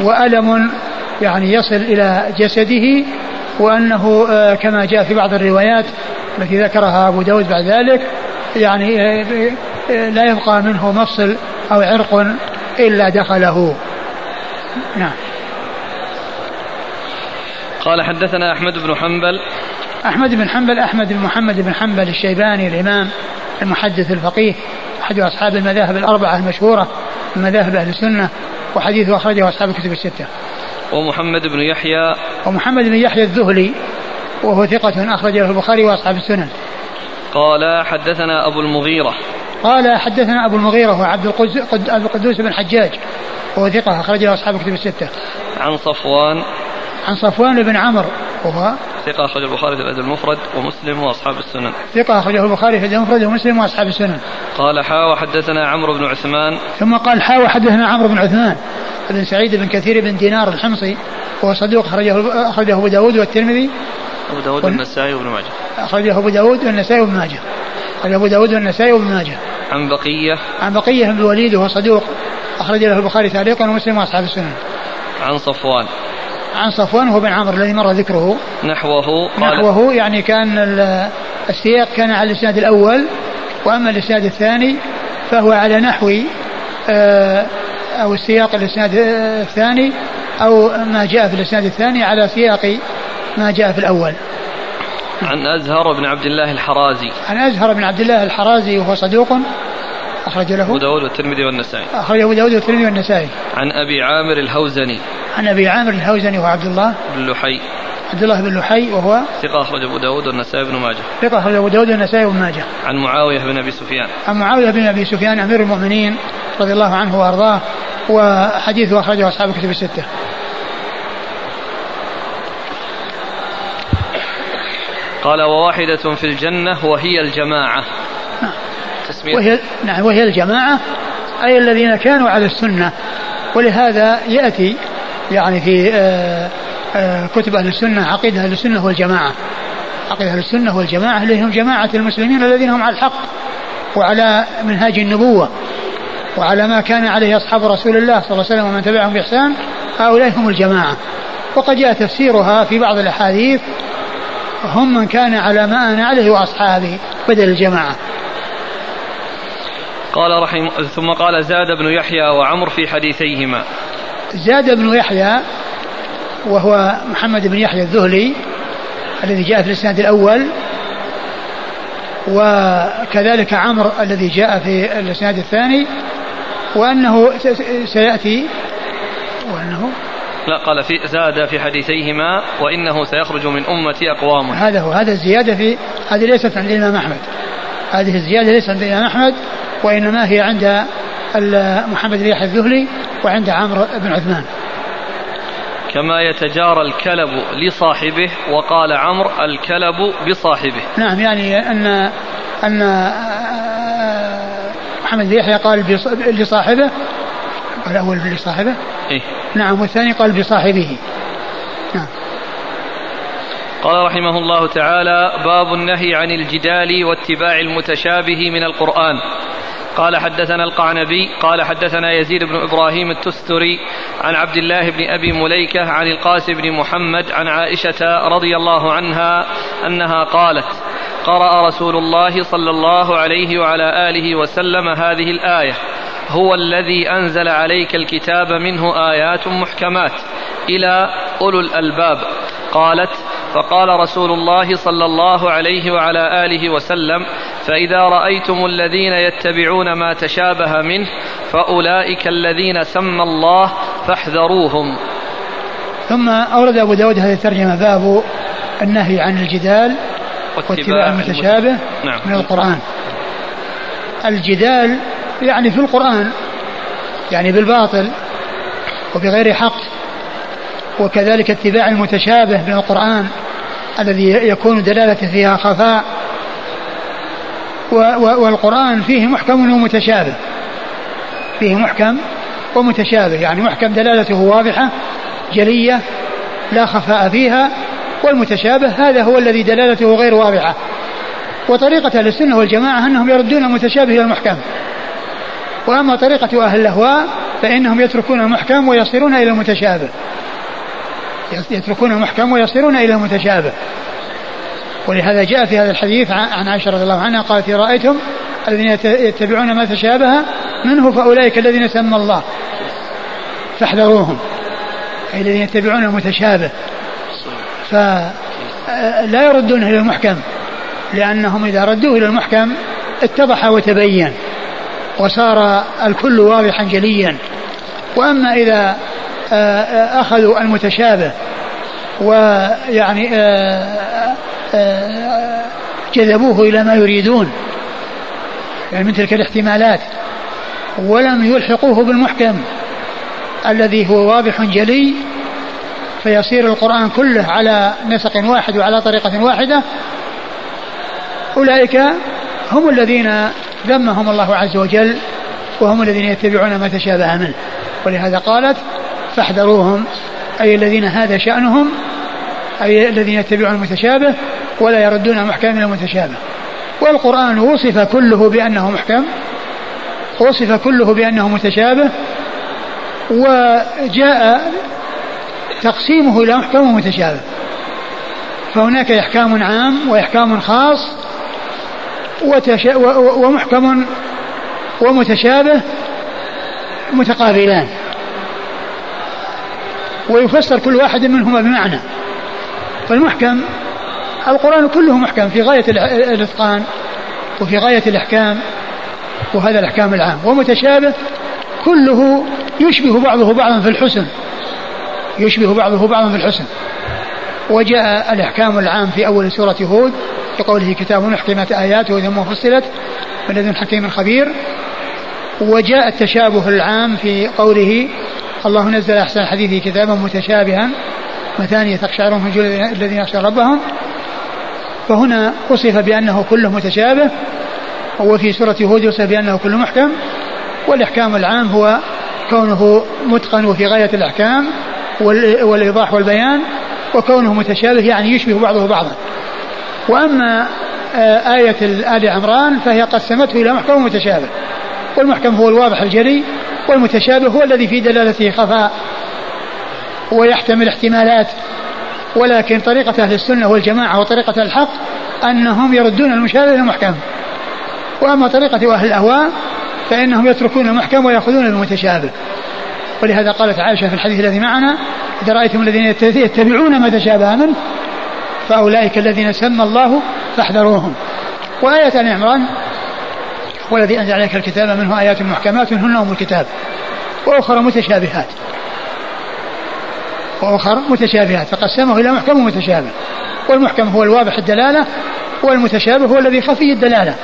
وألم يعني يصل إلى جسده وأنه آه، كما جاء في بعض الروايات التي ذكرها أبو داود بعد ذلك يعني لا يبقى منه مفصل أو عرق إلا دخله. نعم. قال حدثنا أحمد بن حنبل أحمد بن حنبل أحمد بن محمد بن حنبل الشيباني الإمام المحدث الفقيه أحد أصحاب المذاهب الأربعة المشهورة من مذاهب أهل السنة وحديثه أخرجه أصحاب الكتب الستة. ومحمد بن يحيى. ومحمد بن يحيى الذهلي وهو ثقة أخرج له البخاري وأصحاب السنن. قال حدثنا أبو المغيرة. قال حدثنا أبو المغيرة هو عبد القدوس بن حجاج وهو ثقة أخرج له أصحاب الكتب الستة. عن صفوان. عن صفوان بن عمرو وهو ثقة أخرج البخاري في الأدب المفرد ومسلم وأصحاب السنن. ثقة أخرجه البخاري في الأدب المفرد ومسلم وأصحاب السنن. قال حا وحدثنا عمرو بن عثمان. ثم قال حا وحدثنا عمرو بن عثمان بن سعيد بن كثير بن دينار الحمصي وهو صدوق أخرجه أخرجه أبو داود والترمذي. أبو داود والنسائي وابن ماجه. أخرجه أبو داود والنسائي وابن ماجه. أخرجه أبو داود والنسائي وابن ماجه. عن بقية. عن بقية بن الوليد وهو صدوق أخرج له البخاري تعليقا ومسلم وأصحاب السنن. عن صفوان. عن صفوان هو بن عمرو الذي مر ذكره. نحوه قال نحوه يعني كان السياق كان على الإسناد الأول وأما الإسناد الثاني فهو على نحو آه، أو السياق الإسناد الثاني أو ما جاء في الإسناد الثاني على سياق ما جاء في الأول. عن أزهر بن عبد الله الحرازي. عن أزهر بن عبد الله الحرازي وهو صدوق أخرج له أبو داود والترمذي والنسائي. أخرج أبو داود والترمذي والنسائي. عن أبي عامر الهوزني. عن أبي عامر الهوزني وهو عبد الله بن لحي. عبد الله بن لحي وهو ثقة أخرج أبو داود والنسائي بن ماجه. ثقة أخرج أبو داود والنسائي بن ماجه. عن معاوية بن أبي سفيان. عن معاوية بن أبي سفيان أمير المؤمنين رضي الله عنه وأرضاه وحديثه أخرجه أصحاب الكتب الستة. قال وواحدة في الجنة وهي الجماعة. نعم. وهي نعم وهي الجماعة أي الذين كانوا على السنة. ولهذا يأتي يعني في آه، آه، كتب أهل السنة عقيدة أهل السنة والجماعة. عقيدة أهل السنة والجماعة اللي هم جماعة المسلمين الذين هم على الحق وعلى منهاج النبوة وعلى ما كان عليه أصحاب رسول الله صلى الله عليه وسلم ومن تبعهم بإحسان. هؤلاء هم الجماعة. وقد جاء تفسيرها في بعض الأحاديث هم من كان على ما أنا عليه وأصحابي بدل الجماعة. قال رحمه ثم قال زاد بن يحيى وعمر في حديثيهما. زاد بن يحيى وهو محمد بن يحيى الذهلي الذي جاء في الإسناد الأول وكذلك عمرو الذي جاء في الإسناد الثاني وأنه سيأتي وأنه لا قال في زاد في حديثيهما وإنه سيخرج من أمتي أقوام. هذا هو هذا الزيادة في هذه ليست عند الإمام أحمد. هذه الزيادة ليست عند الإمام أحمد وإنما هي عند محمد بن يحيى الذهلي وعند عمرو بن عثمان. كما يتجارى الكلب لصاحبه وقال عمرو الكلب بصاحبه. نعم يعني أن أن محمد بن يحيى قال لصاحبه الأول لصاحبه. إيه؟ نعم والثاني قال بصاحبه. نعم. قال رحمه الله تعالى باب النهي عن الجدال واتباع المتشابه من القرآن. قال حدثنا القعنبي قال حدثنا يزيد بن إبراهيم التستري عن عبد الله بن أبي مليكة عن القاسم بن محمد عن عائشة رضي الله عنها أنها قالت قرأ رسول الله صلى الله عليه وعلى آله وسلم هذه الآية هو الذي أنزل عليك الكتاب منه آيات محكمات إلى أولو الألباب قالت فقال رسول الله صلى الله عليه وعلى آله وسلم فإذا رأيتم الذين يتبعون ما تشابه منه فأولئك الذين سمى الله فاحذروهم. ثم أورد أبو داود هذه الترجمة باب النهي عن الجدال واتباع المتشابه نعم. من القرآن. الجدال يعني في القرآن يعني بالباطل وبغير حق وكذلك اتباع المتشابه من القرآن الذي يكون دلالته فيها خفاء والقرآن فيه محكم ومتشابه. فيه محكم ومتشابه يعني محكم دلالته واضحة جلية لا خفاء فيها والمتشابه هذا هو الذي دلالته غير واضحة. وطريقة أهل السنة والجماعة أنهم يردون المتشابه إلى المحكم. وأما طريقة أهل الأهواء فإنهم يتركون المحكم ويصيرون إلى المتشابه. يتركون المحكم ويصيرون إلى المتشابه. ولهذا جاء في هذا الحديث عن عائشة رضي الله عنها قالت رأيتم الذين يتبعون ما تشابه منه فأولئك الذين سمى الله. فاحذروهم. أي الذين يتبعون المتشابه. فلا يردونه إلى المحكم لأنهم إذا ردوه إلى المحكم اتضح وتبين وصار الكل واضحا جليا. وأما إذا أخذوا المتشابه. ويعني آه، جذبوه إلى ما يريدون. يعني من تلك الاحتمالات. ولم يلحقوه بالمحكم الذي هو واضح جلي فيصير القرآن كله على نسق واحد وعلى طريقة واحدة. أولئك هم الذين ذمهم الله عز وجل وهم الذين يتبعون ما تشابه منه. ولهذا قالت فاحذروهم أي الذين هذا شأنهم أي الذين يتبعون المتشابه ولا يردون محكم إلى المتشابه. والقرآن وصف كله بأنه محكم وصف كله بأنه متشابه وجاء تقسيمه إلى محكم ومتشابه. فهناك إحكام عام وإحكام خاص ومحكم ومتشابه متقابلان. ويفسر كل واحد منهما بمعنى. فالمحكم القرآن كله محكم في غاية الإتقان وفي غاية الإحكام وهذا الإحكام العام. ومتشابه كله يشبه بعضه بعضا في الحسن. يشبه بعضه بعضا في الحسن. وجاء الإحكام العام في أول سورة هود كقوله كتاب محكمة آياته ثم فصلت من لدن حكيم خبير. وجاء التشابه العام في قوله الله نزل أحسن الحديث كتابا متشابها. مثانية تقشعر من جل الذين يخشى ربهم. فهنا وصف بأنه كله متشابه. وفي سورة هود وصف بأنه كله محكم. والإحكام العام هو كونه متقن وفي غاية الأحكام والإيضاح والبيان وكونه متشابه يعني يشبه بعضه بعضا. وأما آه، آية آل عمران فهي قسمته إلى محكم ومتشابه. والمحكم هو الواضح الجلي والمتشابه هو الذي في دلالته خفاء ويحتمل احتمالات ولكن طريقة أهل السنة والجماعة وطريقة الحق أنهم يردون المشابه المحكم. وأما طريقة أهل الأهواء فإنهم يتركون المحكم ويأخذون المتشابه. ولهذا قالت عائشة في الحديث الذي معنا إذا رأيتم الذين يتبعون ما تشابه منه فأولئك الذين سمى الله فاحذروهم. وآية عمران والذي أنزل عليك الكتاب منه آيات محكمات هن أم الكتاب. وأخرى متشابهات. وأخر متشابهات. فقسمه إلى محكم ومتشابه. والمحكم هو الواضح الدلالة والمتشابه هو الذي خفي الدلالة.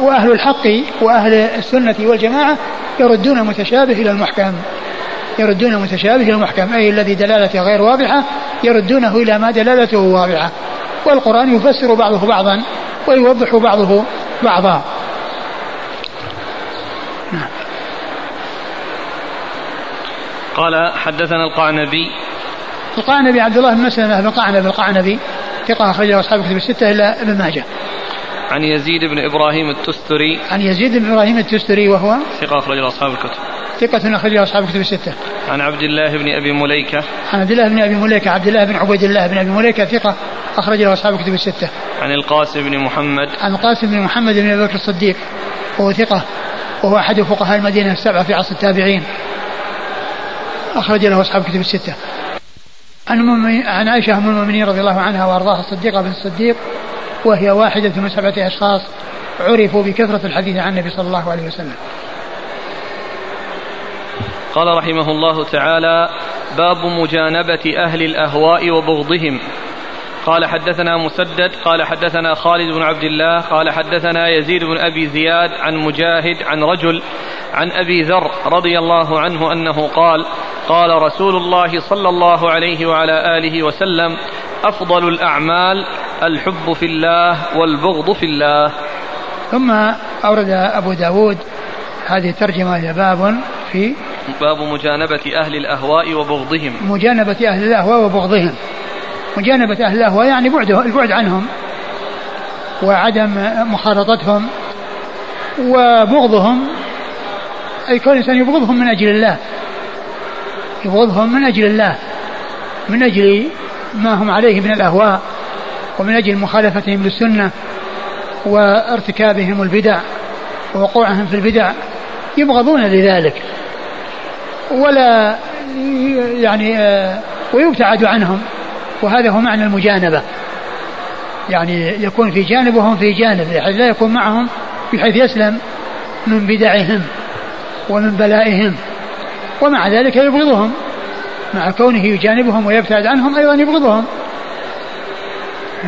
وأهل الحق وأهل السنة والجماعة يردون المتشابه إلى المحكم. يردون المتشابه إلى المحكم. أي الذي دلالته غير واضحة يردونه إلى ما دلالته واضحة. والقرآن يفسر بعضه بعضا ويوضح بعضه بعضا. نعم. قال حدثنا القعنبي. القعنبي عبد الله بن مسلمة بن قعنب القعنبي ثقة أخرجه أصحاب الكتب الستة إلا ابن ماجه. عن يزيد بن إبراهيم التستري. عن يزيد بن إبراهيم التستري وهو؟ ثقة أخرج أصحاب الكتب. ثقة أخرج أصحاب الكتب الستة. عن عبد الله بن أبي مليكة. عن عبد الله بن أبي مليكة عبد الله بن عبيد الله بن أبي مليكة ثقة أخرج له أصحاب الكتب الستة. عن القاسم بن محمد. عن القاسم بن محمد بن أبي بكر الصديق وهو ثقة وهو أحد فقهاء المدينة السبعة في عصر التابعين. أخرج له أصحاب الكتب الستة. عن عائشة أم المؤمنين رضي الله عنها وأرضاها الصديقة بن الصديق وهي واحدة من سبعة أشخاص عرفوا بكثرة الحديث عن النبي صلى الله عليه وسلم. قال رحمه الله تعالى باب مجانبة أهل الأهواء وبغضهم. قال حدثنا مسدد قال حدثنا خالد بن عبد الله قال حدثنا يزيد بن أبي زياد عن مجاهد عن رجل عن أبي ذر رضي الله عنه أنه قال قال رسول الله صلى الله عليه وعلى آله وسلم أفضل الأعمال الحب في الله والبغض في الله. ثم أورد أبو داود هذه الترجمة باب في باب مجانبة أهل الأهواء وبغضهم. مجانبة أهل الأهواء وبغضهم. مجانبة أهل الأهواء يعني بعده البعد عنهم وعدم مخالطتهم وبغضهم. أي كل إنسان يبغضهم من أجل الله. يبغضهم من أجل الله من أجل ما هم عليه من الأهواء ومن أجل مخالفتهم للسنة وارتكابهم البدع ووقوعهم في البدع. يبغضون لذلك. ولا يعني آه، ويبتعد عنهم. وهذا هو معنى المجانبة. يعني يكون في جانب وهم في جانب بحيث لا يكون معهم بحيث يسلم من بدعهم ومن بلائهم. ومع ذلك يبغضهم. مع كونه يجانبهم ويبتعد عنهم أيضا يبغضهم.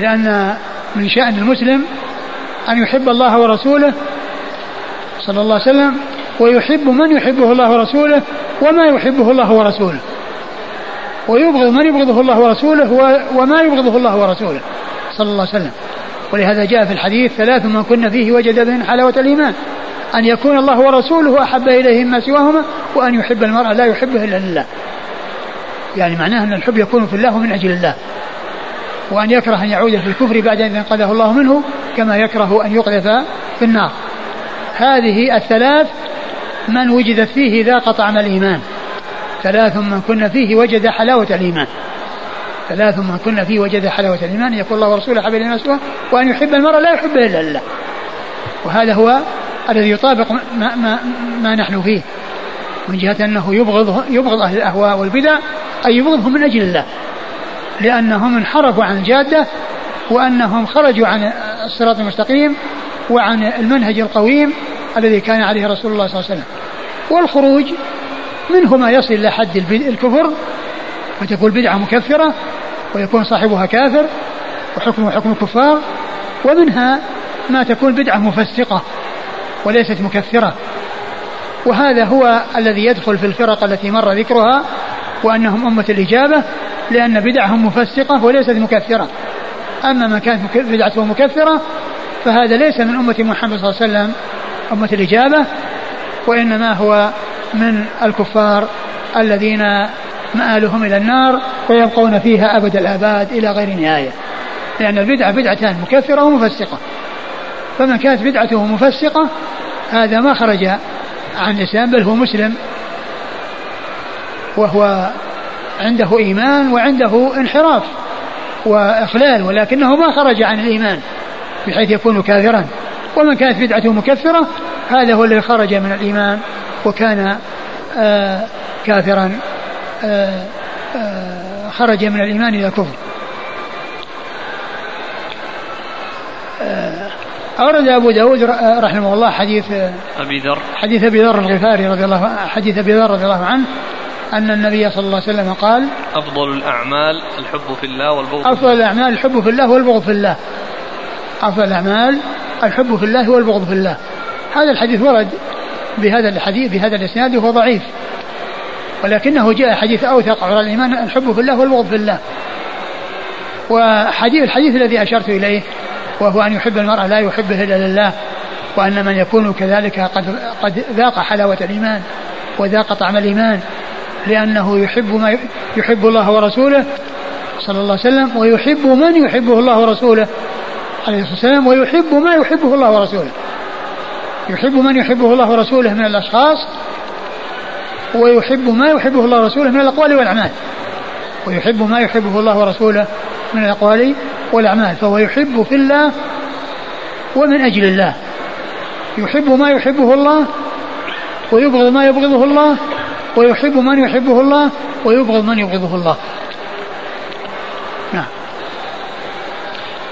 لأن من شأن المسلم أن يحب الله ورسوله صلى الله عليه وسلم ويحب من يحبه الله ورسوله وما يحبه الله ورسوله. ويبغض من يبغضه الله ورسوله وما يبغضه الله ورسوله. صلى الله عليه وسلم. ولهذا جاء في الحديث ثلاث من كن فيه وجد بهن حلاوة الإيمان. أن يكون الله ورسوله أحب إليه مما سواهما وأن يحب المرأة لا يحبه إلا لله. يعني معناه أن الحب يكون في الله من أجل الله. وأن يكره أن يعود في الكفر بعد أن ينقذه الله منه كما يكره أن يقذف في النار. هذه الثلاث من وجدت فيه ذاق طعم الإيمان. ثلاث من كن فيه وجد حلاوة الإيمان. ثلاث من كن فيه وجد حلاوة الإيمان. يقول الله ورسوله حبيب إلى وأن يحب المرء لا يحب إلا الله. وهذا هو الذي يطابق ما, ما, ما نحن فيه من جهة أنه يبغض يبغض أهل الأهواء والبدع أي يبغضهم من أجل الله لأنهم انحرفوا عن الجادة وأنهم خرجوا عن الصراط المستقيم وعن المنهج القويم الذي كان عليه رسول الله صلى الله عليه وسلم. والخروج منه ما يصل إلى حد الكفر وتكون بدعة مكفرة ويكون صاحبها كافر وحكمه حكم الكفار ومنها ما تكون بدعة مفسقة وليست مكفرة. وهذا هو الذي يدخل في الفرق التي مر ذكرها وأنهم أمة الإجابة لأن بدعهم مفسقة وليست مكفرة. أما ما كانت بدعته مكفرة فهذا ليس من أمة محمد صلى الله عليه وسلم أمة الإجابة وإنما هو من الكفار الذين مآلهم إلى النار ويبقون فيها أبد الآباد إلى غير نهاية. لأن البدعة بدعتان مكفرة ومفسقة. فمن كانت بدعته مفسقة هذا ما خرج عن الإسلام بل هو مسلم. وهو عنده إيمان وعنده انحراف وإخلال ولكنه ما خرج عن الإيمان بحيث يكون كافرا. ومن كانت بدعته مكفرة هذا هو الذي خرج من الإيمان. وكان آه كافرا آه آه خرج من الإيمان إلى آه، أورد أبو داود رحمه الله حديث أبي ذر. حديث أبي ذر الغفاري رضي الله حديث أبي ذر رضي الله عنه أن النبي صلى الله عليه وسلم قال أفضل الأعمال الحب في الله والبغض أفضل الأعمال الحب في الله والبغض في الله. أفضل الأعمال الحب في الله والبغض في الله. هذا الحديث ورد بهذا الحديث بهذا الإسناد وهو ضعيف. ولكنه جاء حديث أوثق على الإيمان الحب في الله والبغض في الله. وحديث الحديث الذي أشرت إليه وهو أن يحب المرء لا يحبه إلا لله وأن من يكون كذلك قد قد ذاق حلاوة الإيمان وذاق طعم الإيمان لأنه يحب ما يحب الله ورسوله صلى الله عليه وسلم ويحب من يحبه الله ورسوله عليه الصلاة والسلام ويحب ما يحبه الله ورسوله. يحب من يحبه الله ورسوله من الأشخاص ويحب ما يحبه الله ورسوله من الأقوال والأعمال. ويحب ما يحبه الله ورسوله من الأقوال والأعمال فهو يحب في الله ومن أجل الله. يحب ما يحبه الله ويبغض ما يبغضه الله ويحب من يحبه الله ويبغض من يبغضه الله. نعم.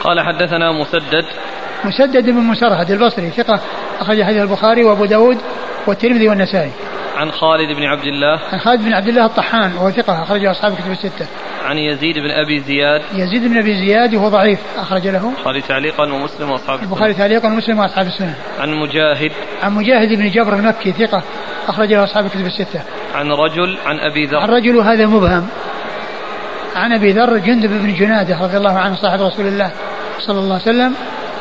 قال حدثنا مسدد. مسدد بن مسرهد البصري ثقة. أخرج حديث البخاري وأبو داود والترمذي والنسائي. عن خالد بن عبد الله. عن خالد بن عبد الله الطحان وهو ثقة أخرج أصحاب الكتب الستة. عن يزيد بن أبي زياد. يزيد بن أبي زياد وهو ضعيف أخرج له. البخاري تعليقا ومسلم وأصحاب السنة. البخاري تعليقا ومسلم وأصحاب السنة. عن مجاهد. عن مجاهد بن جبر المكي ثقة أخرج له أصحاب الكتب الستة. عن رجل عن أبي ذر. عن رجل هذا مبهم. عن أبي ذر جندب بن جنادة رضي الله عنه صاحب رسول الله صلى الله عليه وسلم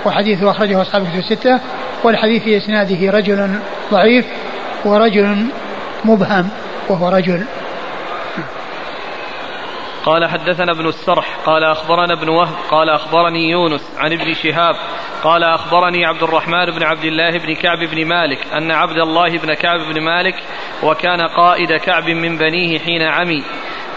وحديثه أخرجه أصحاب الكتب الستة. والحديث في إسناده رجل ضعيف ورجل مبهم وهو رجل. قال حدثنا ابن السرح قال أخبرنا ابن وهب قال أخبرني يونس عن ابن شهاب قال أخبرني عبد الرحمن بن عبد الله بن كعب بن مالك أن عبد الله بن كعب بن مالك وكان قائد كعب من بنيه حين عمي.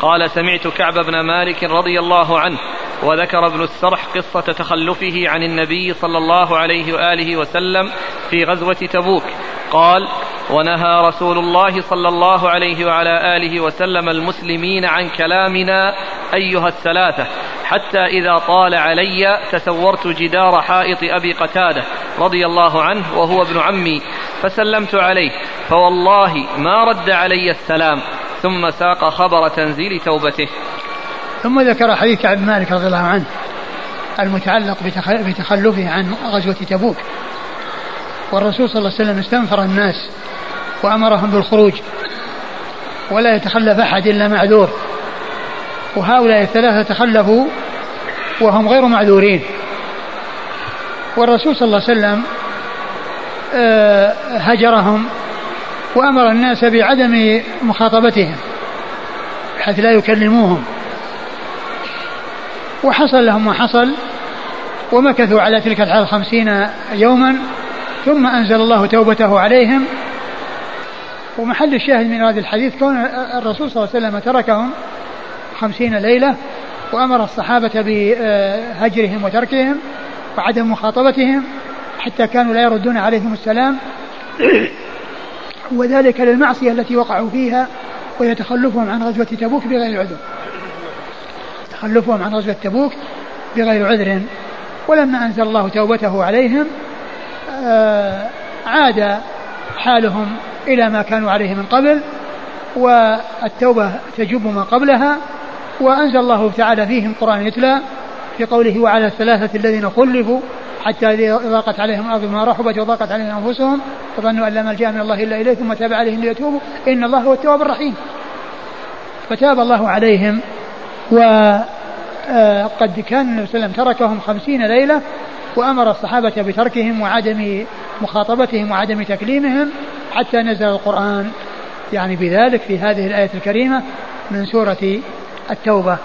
قال سمعت كعب بن مالك رضي الله عنه وذكر ابن السرح قصة تخلفه عن النبي صلى الله عليه وآله وسلم في غزوة تبوك. قال ونهى رسول الله صلى الله عليه وعلى آله وسلم المسلمين عن كلامنا أيها الثلاثة حتى إذا طال علي تسورت جدار حائط أبي قتادة رضي الله عنه وهو ابن عمي فسلمت عليه فوالله ما رد علي السلام ثم ساق خبر تنزيل توبته. ثم ذكر حديث كعب مالك رضي الله عنه المتعلق بتخلفه عن غزوة تبوك. والرسول صلى الله عليه وسلم استنفر الناس وأمرهم بالخروج ولا يتخلف أحد إلا معذور. وهؤلاء الثلاثة تخلفوا وهم غير معذورين. والرسول صلى الله عليه وسلم آه، هجرهم وأمر الناس بعدم مخاطبتهم بحيث لا يكلموهم. وحصل لهم ما حصل ومكثوا على تلك الحال خمسين يوما ثم أنزل الله توبته عليهم. ومحل الشاهد من هذا الحديث كون الرسول صلى الله عليه وسلم تركهم خمسين ليلة وأمر الصحابة بهجرهم وتركهم وعدم مخاطبتهم حتى كانوا لا يردون عليهم السلام. وذلك للمعصية التي وقعوا فيها ويتخلفهم عن غزوة تبوك بغير عذر. تخلفهم عن غزوة تبوك بغير عذر. ولما أنزل الله توبته عليهم آه، عاد حالهم إلى ما كانوا عليه من قبل والتوبة تجب ما قبلها وأنزل الله تعالى فيهم قرآن يتلى في قوله وعلى الثلاثة الذين خلفوا حتى إذا ضاقت عليهم الأرض ما رحبت وضاقت عليهم أنفسهم وظنوا أن لا ملجأ من الله إلا إليه ثم تاب عليهم ليتوبوا. إن الله هو التواب الرحيم. فتاب الله عليهم. وقد آه، كان النبي صلى الله عليه وسلم تركهم خمسين ليلة وأمر الصحابة بتركهم وعدم مخاطبتهم وعدم تكليمهم حتى نزل القرآن. يعني بذلك في هذه الآية الكريمة من سورة التوبة.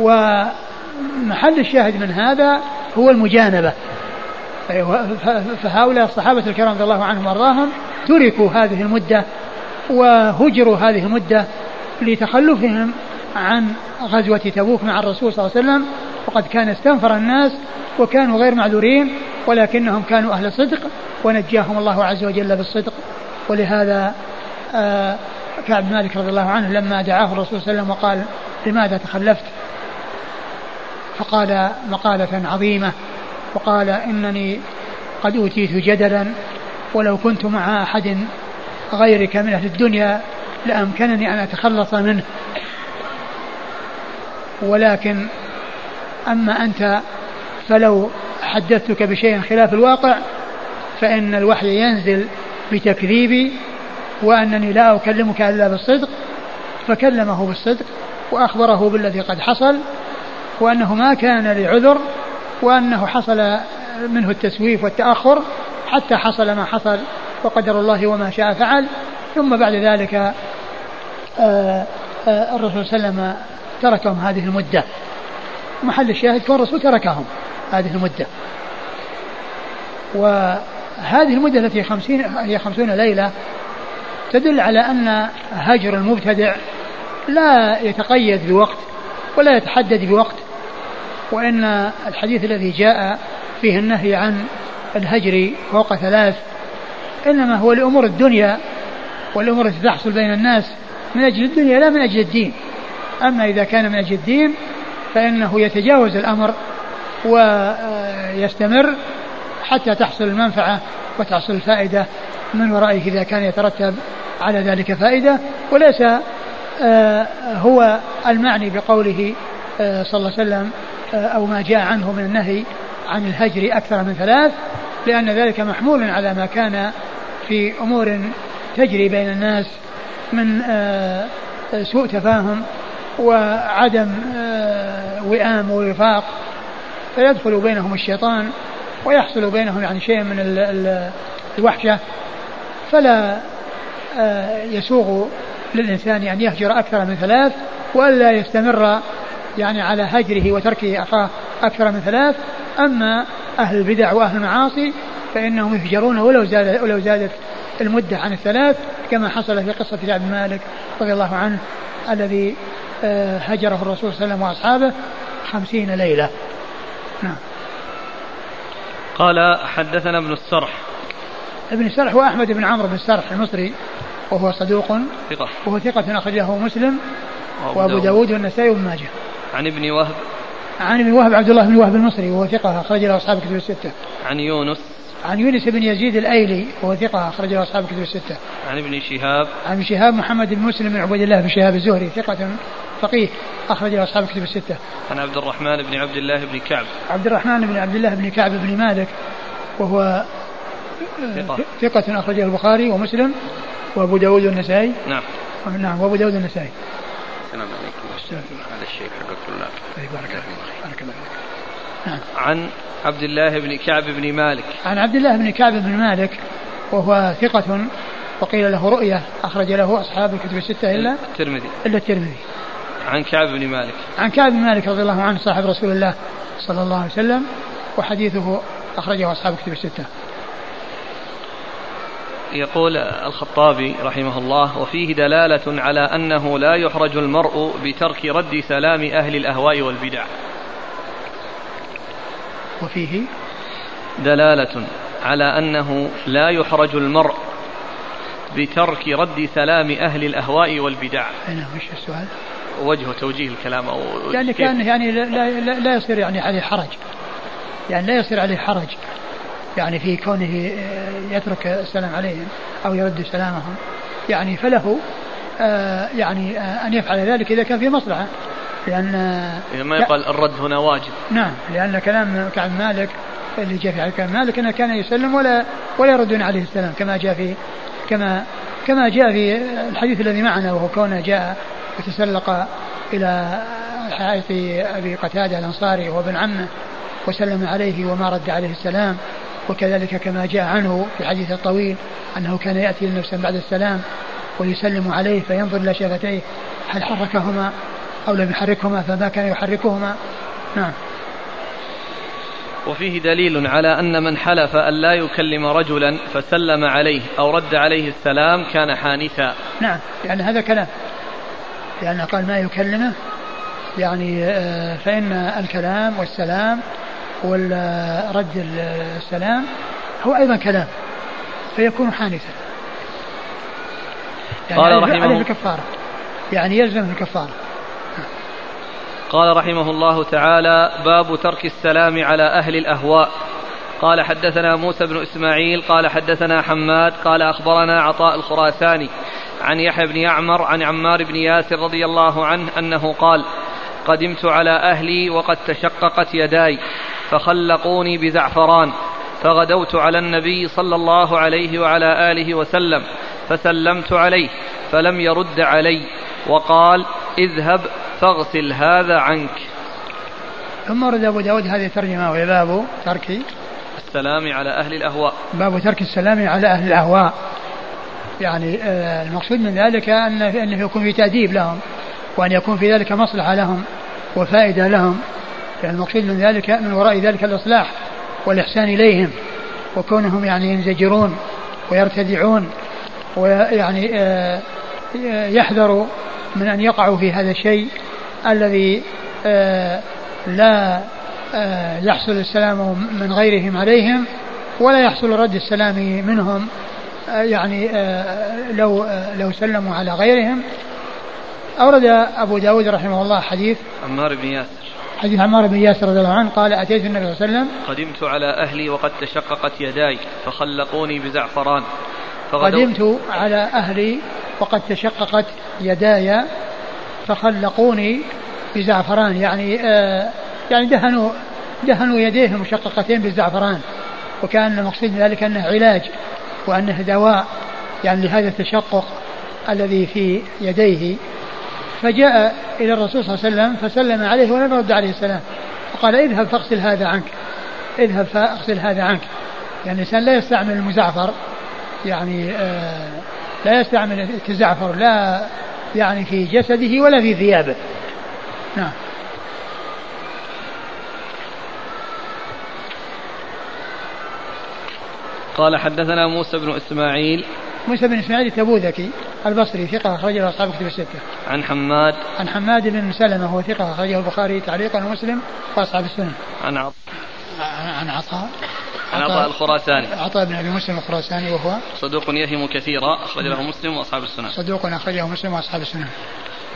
ومحل الشاهد من هذا هو المجانبة. فهؤلاء الصحابة الكرام رضي الله عنهم وأرضاهم تركوا هذه المدة وهجروا هذه المدة لتخلفهم عن غزوة تبوك مع الرسول صلى الله عليه وسلم وقد كان استنفر الناس وكانوا غير معذورين ولكنهم كانوا أهل صدق ونجاهم الله عز وجل بالصدق. ولهذا آه كعب مالك رضي الله عنه لما دعاه الرسول صلى الله عليه وسلم وقال لماذا تخلفت؟ فقال مقالة عظيمة. وقال إنني قد أوتيت جدلا ولو كنت مع أحد غيرك من أهل الدنيا لأمكنني أن أتخلص منه. ولكن أما أنت فلو حدثتك بشيء خلاف الواقع فإن الوحي ينزل بتكذيبي وأنني لا أكلمك إلا بالصدق فكلمه بالصدق وأخبره بالذي قد حصل وأنه ما كان لعذر وأنه حصل منه التسويف والتأخر حتى حصل ما حصل وقدر الله وما شاء فعل. ثم بعد ذلك آه، آه، الرسول صلى الله عليه وسلم تركهم هذه المدة. محل الشاهد كون الرسول تركهم هذه المدة. وهذه المدة التي خمسين هي خمسون ليلة تدل على أن هجر المبتدع لا يتقيد بوقت ولا يتحدد بوقت وإن الحديث الذي جاء فيه النهي عن الهجر فوق ثلاث إنما هو لأمور الدنيا والأمور التي تحصل بين الناس من أجل الدنيا لا من أجل الدين. أما إذا كان من أجل الدين فإنه يتجاوز الأمر ويستمر حتى تحصل المنفعة وتحصل الفائدة من ورائه إذا كان يترتب على ذلك فائدة. وليس آه، هو المعني بقوله آه، صلى الله عليه وسلم آه، أو ما جاء عنه من النهي عن الهجر أكثر من ثلاث لأن ذلك محمول على ما كان في أمور تجري بين الناس من سوء تفاهم وعدم وئام ووفاق فيدخل بينهم الشيطان ويحصل بينهم يعني شيء من ال ال الوحشة فلا آه، يسوغ للإنسان أن يهجر أكثر من ثلاث وألا يستمر يعني على هجره وتركه أخاه أكثر من ثلاث. أما أهل البدع وأهل المعاصي فإنهم يهجرون ولو زاد ولو زادت المدة عن الثلاث كما حصل في قصة بن مالك رضي الله عنه الذي آه، هجره الرسول صلى الله عليه وسلم وأصحابه خمسين ليلة. نعم. قال حدثنا ابن السرح. ابن السرح هو أحمد بن عمرو بن السرح المصري وهو صدوق ثقة. وهو ثقة أخرجه مسلم وأبو داود. والنسائي وابن ماجه. عن ابن وهب. عن ابن وهب عبد الله بن وهب المصري وهو ثقة أخرج له أصحاب كتب الستة. عن يونس. عن يونس بن يزيد الأيلي وهو ثقة اخرج له أصحاب كتب الستة. عن ابن شهاب. عن شهاب محمد بن مسلم بن عبيد الله بن شهاب الزهري ثقة فقيه اخرج له أصحاب كتب الستة. عن عبد الرحمن بن عبد الله بن كعب. عبد الرحمن بن عبد الله بن كعب بن مالك وهو ثقة. ثقة أخرجه البخاري ومسلم وأبو داود والنسائي. نعم. نعم وأبو داود والنسائي. السلام عليكم. هذا الشيء حق الطلاب. بارك الله بارك الله نعم. عن عبد الله بن كعب بن مالك. عن عبد الله بن كعب بن مالك وهو ثقة وقيل له رؤية أخرج له أصحاب الكتب الستة إلا الترمذي. إلا الترمذي. عن كعب بن مالك. عن كعب بن مالك رضي الله عنه صاحب رسول الله صلى الله عليه وسلم وحديثه أخرجه أصحاب الكتب الستة. يقول الخطابي رحمه الله وفيه دلالة على أنه لا يحرج المرء بترك رد سلام أهل الأهواء والبدع. وفيه دلالة على أنه لا يحرج المرء بترك رد سلام أهل الأهواء والبدع. نعم وش السؤال؟ وجه توجيه الكلام أو يعني كان يعني لا, لا, لا يصير يعني عليه حرج. يعني لا يصير عليه حرج. يعني في كونه يترك السلام عليهم أو يرد سلامهم. يعني فله آه، يعني آه، أن يفعل ذلك إذا كان في مصلحة. لأن إذا ما يقال الرد هنا واجب. نعم لأن كلام كعب مالك اللي جاء في كعب مالك أنه كان يسلم ولا ولا يردون عليه السلام كما جاء في كما كما جاء في الحديث الذي معنا وهو كونه جاء يتسلق إلى حائط أبي قتادة الأنصاري وهو ابن عمه وسلم عليه وما رد عليه السلام. وكذلك كما جاء عنه في الحديث الطويل أنه كان يأتي لنفسه بعد السلام ويسلم عليه فينظر إلى شفتيه هل حركهما أو لم يحركهما فما كان يحركهما. نعم. وفيه دليل على أن من حلف أن لا يكلم رجلا فسلم عليه أو رد عليه السلام كان حانثا. نعم يعني هذا كلام. لأن يعني قال ما يكلمه. يعني آه، فإن الكلام والسلام ورد السلام هو أيضا كلام فيكون حانثا يعني قال رحمه عليه الكفارة. يعني يلزم الكفارة. قال رحمه الله تعالى باب ترك السلام على أهل الأهواء. قال حدثنا موسى بن إسماعيل قال حدثنا حماد قال أخبرنا عطاء الخراساني عن يحيى بن يعمر عن عمار بن ياسر رضي الله عنه أنه قال قدمت على أهلي وقد تشققت يداي فخلقوني بزعفران فغدوت على النبي صلى الله عليه وعلى آله وسلم فسلمت عليه فلم يرد علي وقال اذهب فاغسل هذا عنك. ثم ورد أبو داود هذه الترجمة وهي باب ترك السلام على أهل الأهواء. باب ترك السلام على أهل الأهواء. يعني آه، المقصود من ذلك أن أنه يكون في تأديب لهم وأن يكون في ذلك مصلحة لهم وفائدة لهم. يعني المقصود من ذلك من وراء ذلك الإصلاح والإحسان إليهم وكونهم يعني ينزجرون ويرتدعون ويعني آه، يحذروا من أن يقعوا في هذا الشيء الذي آه، لا يحصل السلام من غيرهم عليهم ولا يحصل رد السلام منهم يعني لو لو سلموا على غيرهم. أورد أبو داود رحمه الله حديث عمار بن ياسر. حديث عمار بن ياسر رضي الله عنه قال أتيت النبي صلى الله عليه وسلم قدمت على أهلي وقد تشققت يداي فخلقوني بزعفران. قدمت على أهلي وقد تشققت يداي فخلقوني بزعفران. يعني آه يعني دهنوا دهنوا يديه المشققتين بالزعفران. وكان المقصود ذلك أنه علاج وأنه دواء يعني لهذا التشقق الذي في يديه. فجاء إلى الرسول صلى الله عليه وسلم فسلم عليه ولم يرد عليه السلام. فقال اذهب فاغسل هذا عنك. اذهب فاغسل هذا عنك. يعني الإنسان لا يستعمل المزعفر يعني آه لا يستعمل التزعفر لا يعني في جسده ولا في ثيابه. نعم. قال حدثنا موسى بن إسماعيل. موسى بن إسماعيل التبوذكي البصري ثقة أخرجه أصحاب كتب الستة. عن حماد. عن حماد بن سلمة هو ثقة أخرجه البخاري تعليقا ومسلم وأصحاب السنة. عن عط... عن عطاء. عن عطاء الخراساني. عطاء بن أبي مسلم الخراساني وهو صدوق يهم كثيرا اخرج له مسلم وأصحاب السنن صدوق أخرجه مسلم وأصحاب السنن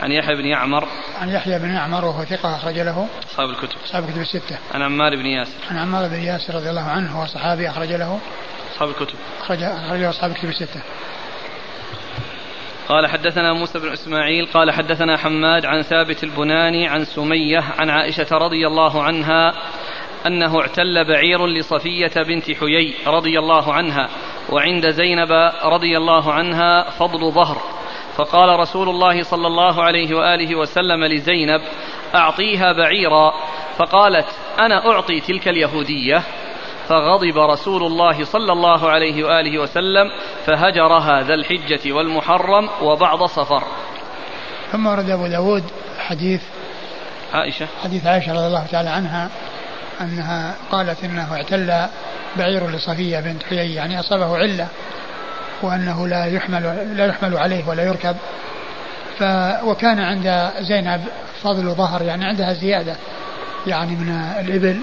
عن يحيى بن يعمر. عن يحيى بن يعمر وهو ثقة أخرج له أصحاب الكتب. أصحاب الكتب الستة. عن عمار بن ياسر. عن عمار بن ياسر رضي الله عنه هو صحابي أخرج له أصحاب الكتب. أخرج أخرج أصحاب الكتب الستة. قال حدثنا موسى بن إسماعيل قال حدثنا حماد عن ثابت البناني عن سمية عن عائشة رضي الله عنها أنه اعتل بعير لصفية بنت حيي رضي الله عنها وعند زينب رضي الله عنها فضل ظهر. فقال رسول الله صلى الله عليه وآله وسلم لزينب أعطيها بعيرا. فقالت أنا أعطي تلك اليهودية؟ فغضب رسول الله صلى الله عليه وآله وسلم فهجرها ذا الحجة والمحرم وبعض صفر. ثم ورد أبو داود حديث عائشة. حديث عائشة رضي الله تعالى عنها أنها قالت إنه اعتل بعير لصفية بنت حيي يعني أصابه علة وأنه لا يحمل لا يحمل عليه ولا يركب. ف وكان عند زينب فضل ظهر يعني عندها زيادة يعني من الإبل.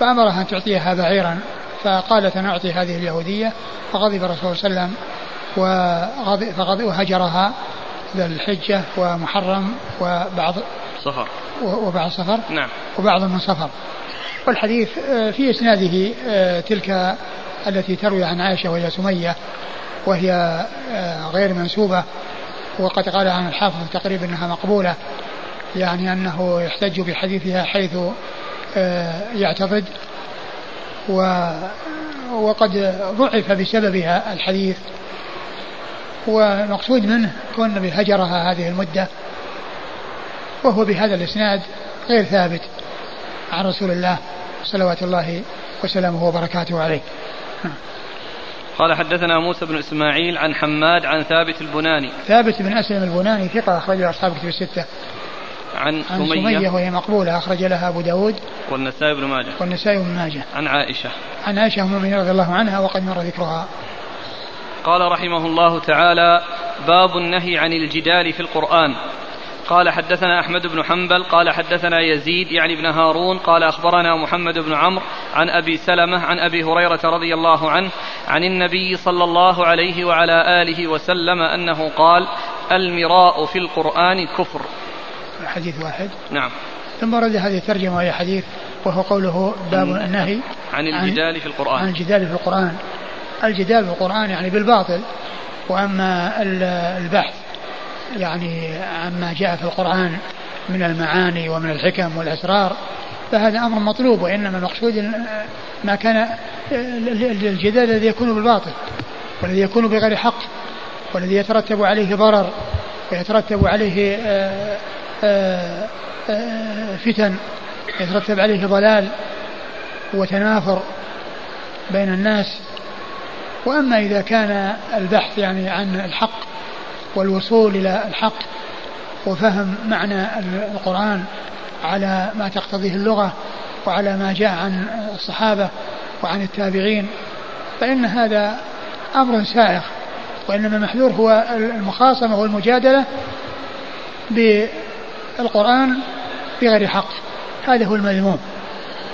فأمرها أن تعطيها بعيرا فقالت أنا أعطي هذه اليهودية. فغضب الرسول صلى الله عليه وسلم وغضب فغضب وهجرها ذا الحجة ومحرم وبعض صفر. وبعض صفر. نعم. وبعض من صفر. والحديث آه، في إسناده آه، تلك التي تروي عن عائشة وهي سمية وهي آه، غير منسوبة. وقد قال عن الحافظ تقريبا أنها مقبولة يعني أنه يحتج بحديثها حيث يعتقد و وقد ضعف بسببها الحديث. والمقصود منه كون النبي هجرها هذه المدة وهو بهذا الإسناد غير ثابت عن رسول الله صلوات الله وسلامه وبركاته عليه. قال حدثنا موسى بن إسماعيل عن حماد عن ثابت البناني. ثابت بن أسلم البناني ثقة أخرجه أصحاب كتب الستة. عن, عن سمية, سمية وهي مقبولة أخرج لها أبو داود. والنسائي بن ماجه. والنسائي بن ماجه. عن عائشة. عن عائشة أم المؤمنين رضي الله عنها وقد مر ذكرها. قال رحمه الله تعالى باب النهي عن الجدال في القرآن. قال حدثنا أحمد بن حنبل قال حدثنا يزيد يعني بن هارون قال أخبرنا محمد بن عمرو عن أبي سلمة عن أبي هريرة رضي الله عنه عن النبي صلى الله عليه وعلى آله وسلم أنه قال المراء في القرآن كفر. حديث واحد. نعم. ثم ورد هذه الترجمة وهي حديث وهو قوله باب النهي عن الجدال في القرآن. عن الجدال في القرآن. الجدال في القرآن يعني بالباطل وأما البحث يعني عما جاء في القرآن من المعاني ومن الحكم والأسرار فهذا أمر مطلوب وإنما المقصود ما كان الجدال الذي يكون بالباطل والذي يكون بغير حق والذي يترتب عليه ضرر ويترتب عليه آه، فتن يترتب عليه ضلال وتنافر بين الناس. وأما إذا كان البحث يعني عن الحق والوصول إلى الحق وفهم معنى القرآن على ما تقتضيه اللغة وعلى ما جاء عن الصحابة وعن التابعين فإن هذا أمر سائغ وإنما المحذور هو المخاصمة والمجادلة القرآن بغير حق. هذا هو المذموم.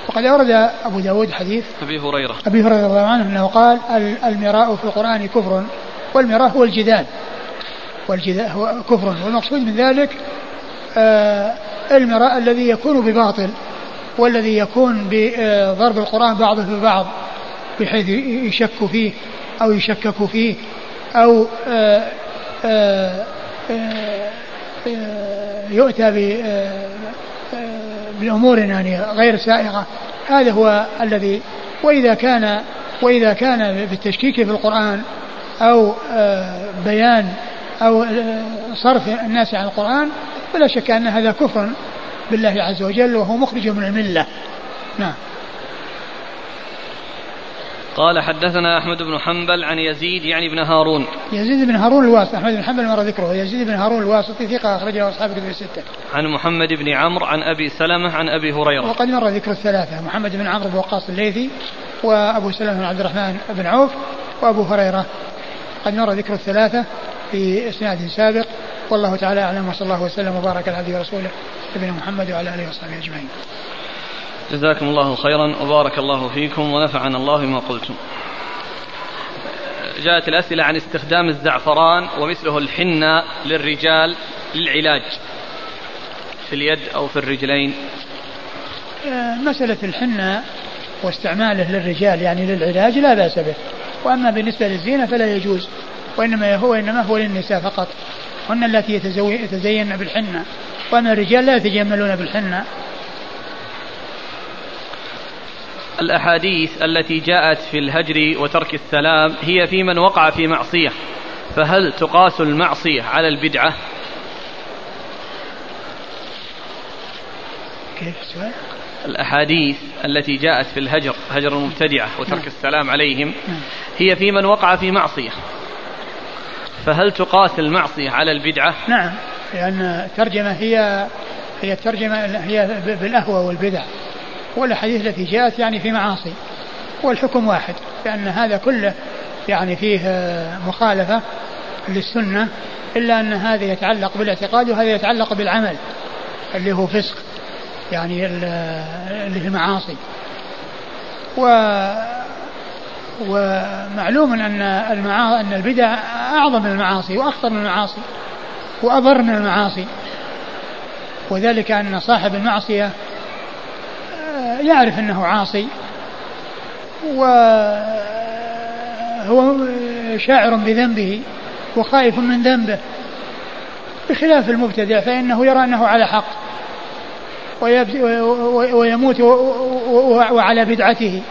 وقد أورد أبو داود حديث أبي هريرة. أبي هريرة رضي الله عنه أنه قال المراء في القرآن كفر والمراء هو الجدال. والجدال هو كفر. والمقصود من ذلك آه المراء الذي يكون بباطل والذي يكون بضرب القرآن بعضه في بعض بحيث يشك فيه أو يشكك فيه أو آه آه آه يؤتى بأمور يعني غير سائغة. هذا هو الذي وإذا كان وإذا كان بالتشكيك في القرآن أو آه، بيان أو آه، صرف الناس عن القرآن فلا شك أن هذا كفر بالله عز وجل وهو مخرج من الملة. نعم. قال حدثنا أحمد بن حنبل عن يزيد يعني بن هارون. يزيد بن هارون الواسطي أحمد بن حنبل مر ذكره. يزيد بن هارون الواسطي ثقة أخرجه أصحاب كتب الستة. عن محمد بن عمرو عن أبي سلمة عن أبي هريرة. وقد مر ذكر الثلاثة محمد بن عمرو بن وقاص الليثي وأبو سلمة بن عبد الرحمن بن عوف وأبو هريرة. قد مر ذكر الثلاثة في إسناد سابق. والله تعالى أعلم وصلى الله وسلم وبارك على عبده ورسوله نبينا محمد وعلى آله وصحبه أجمعين. جزاكم الله خيرا وبارك الله فيكم ونفعنا الله بما قلتم. جاءت الأسئلة عن استخدام الزعفران ومثله الحنة للرجال للعلاج في اليد أو في الرجلين. آه، مسألة الحنة واستعماله للرجال يعني للعلاج لا بأس به. وأما بالنسبة للزينة فلا يجوز وإنما هو إنما هو للنساء فقط. هن التي يتزين بالحنة. وأما الرجال لا يتجملون بالحنة. الأحاديث التي جاءت في الهجر وترك السلام هي في من وقع في معصية فهل تقاس المعصية على البدعة كيف السؤال الأحاديث التي جاءت في الهجر هجر المبتدعة وترك نعم. السلام عليهم نعم. هي في من وقع في معصية فهل تقاس المعصية على البدعة نعم لأن الترجمة هي هي الترجمة هي بالأهوى والبدع والأحاديث التي جاءت يعني في معاصي والحكم واحد لأن هذا كله يعني فيه مخالفة للسنة إلا أن هذا يتعلق بالاعتقاد وهذا يتعلق بالعمل اللي هو فسق يعني اللي في المعاصي و ومعلوم أن. أن البدع أعظم من المعاصي وأخطر من المعاصي واضر من المعاصي وذلك أن صاحب المعصية يعرف أنه عاصي. وهو شاعر بذنبه وخائف من ذنبه. بخلاف المبتدع فإنه يرى أنه على حق. ويموت وعلى بدعته.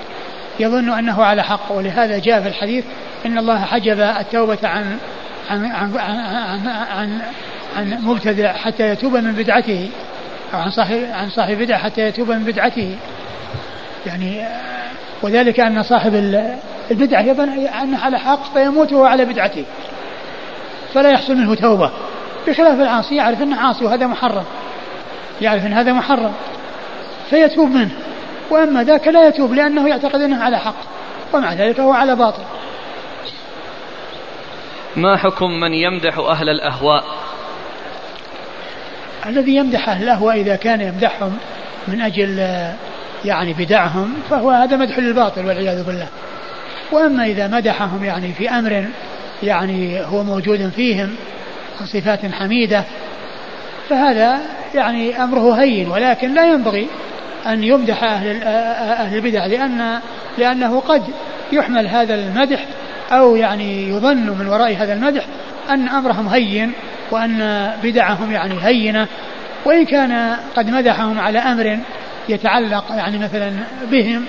يظن أنه على حق. ولهذا جاء في الحديث إن الله حجب التوبة عن عن عن عن, عن, عن مبتدع حتى يتوب من بدعته. عن صاحب عن صاحب بدعة حتى يتوب من بدعته. يعني وذلك أن صاحب البدعة يظن أنه على حق فيموت وهو على بدعته. فلا يحصل منه توبة. بخلاف العاصي يعرف أنه عاصي وهذا محرم. يعرف أن هذا محرم. فيتوب منه. وأما ذاك لا يتوب لأنه يعتقد أنه على حق. ومع ذلك هو على باطل. ما حكم من يمدح أهل الأهواء؟ الذي يمدح أهل الأهواء إذا كان يمدحهم من أجل يعني بدعهم فهو هذا مدح للباطل والعياذ بالله. وأما إذا مدحهم يعني في أمر يعني هو موجود فيهم صفات حميدة فهذا يعني أمره هين ولكن لا ينبغي أن يمدح أهل أهل البدع لأن لأنه قد يحمل هذا المدح أو يعني يظن من وراء هذا المدح أن أمرهم هين وأن بدعهم يعني هينة وإن كان قد مدحهم على أمر يتعلق يعني مثلا بهم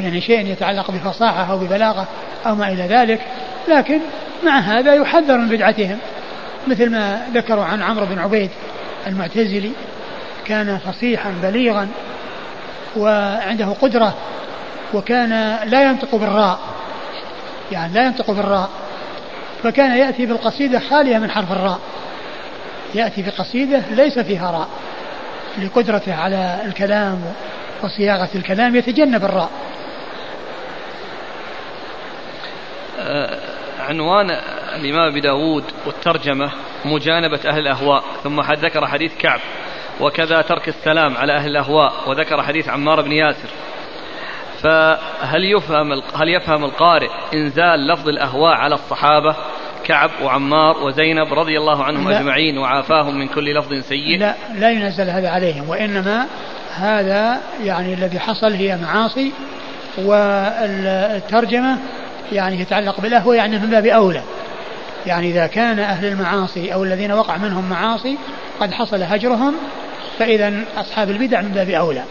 يعني شيء يتعلق بفصاحة أو ببلاغة أو ما إلى ذلك لكن مع هذا يحذر من بدعتهم. مثل ما ذكروا عن عمرو بن عبيد المعتزلي كان فصيحا بليغا وعنده قدرة وكان لا ينطق بالراء. يعني لا ينطق بالراء. فكان يأتي بالقصيدة خالية من حرف الراء. يأتي بقصيدة ليس فيها راء. لقدرته على الكلام وصياغة الكلام يتجنب الراء. آه، عنوان الإمام أبي داود والترجمة مجانبة أهل الأهواء ثم ذكر حديث كعب وكذا ترك السلام على أهل الأهواء وذكر حديث عمار بن ياسر. فهل يفهم هل يفهم القارئ إنزال لفظ الأهواء على الصحابة كعب وعمار وزينب رضي الله عنهم لا. أجمعين وعافاهم من كل لفظ سيء؟ لا لا ينزل هذا عليهم وإنما هذا يعني الذي حصل هي معاصي والترجمة يعني يتعلق بالأهوى يعني من باب أولى. يعني إذا كان أهل المعاصي أو الذين وقع منهم معاصي قد حصل هجرهم فإذا أصحاب البدع من باب أولى.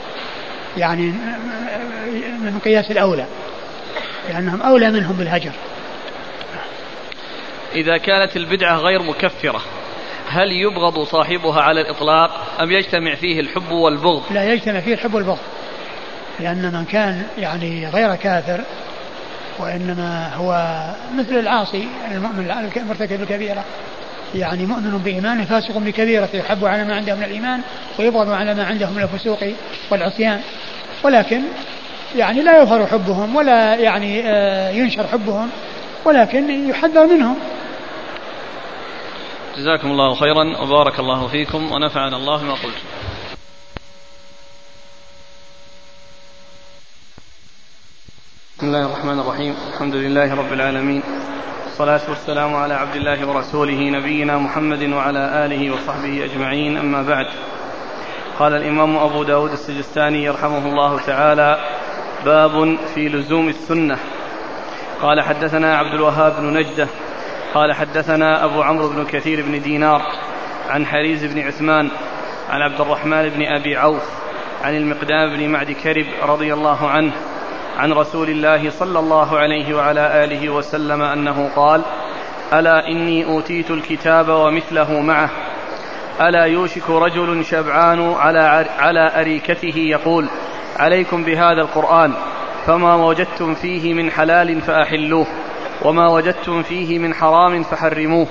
يعني من قياس الأولى لأنهم أولى منهم بالهجر. إذا كانت البدعة غير مكفرة هل يبغض صاحبها على الإطلاق أم يجتمع فيه الحب والبغض؟ لا يجتمع فيه الحب والبغض. لأن من كان يعني غير كافر وإنما هو مثل العاصي المؤمن المرتكب الكبيرة. يعني مؤمن بإيمانه فاسق بكبيرة يحب على ما عنده من الإيمان ويبغض على ما عنده من الفسوق والعصيان. ولكن يعني لا يظهر حبهم ولا يعني آه، ينشر حبهم ولكن يحذر منهم. جزاكم الله خيرا وبارك الله فيكم ونفعنا الله ما قلت. بسم الله الرحمن الرحيم الحمد لله رب العالمين والصلاة والسلام على عبد الله ورسوله نبينا محمد وعلى آله وصحبه أجمعين. أما بعد قال الإمام أبو داود السجستاني يرحمه الله تعالى باب في لزوم السنة. قال حدثنا عبد الوهاب بن نجدة. قال حدثنا أبو عمرو بن كثير بن دينار عن حريز بن عثمان عن عبد الرحمن بن أبي عوف عن المقدام بن معد كرب رضي الله عنه عن رسول الله صلى الله عليه وعلى آله وسلم أنه قال ألا إني أوتيت الكتاب ومثله معه. ألا يوشك رجل شبعان على على أريكته يقول عليكم بهذا القرآن فما وجدتم فيه من حلال فأحلوه وما وجدتم فيه من حرام فحرموه.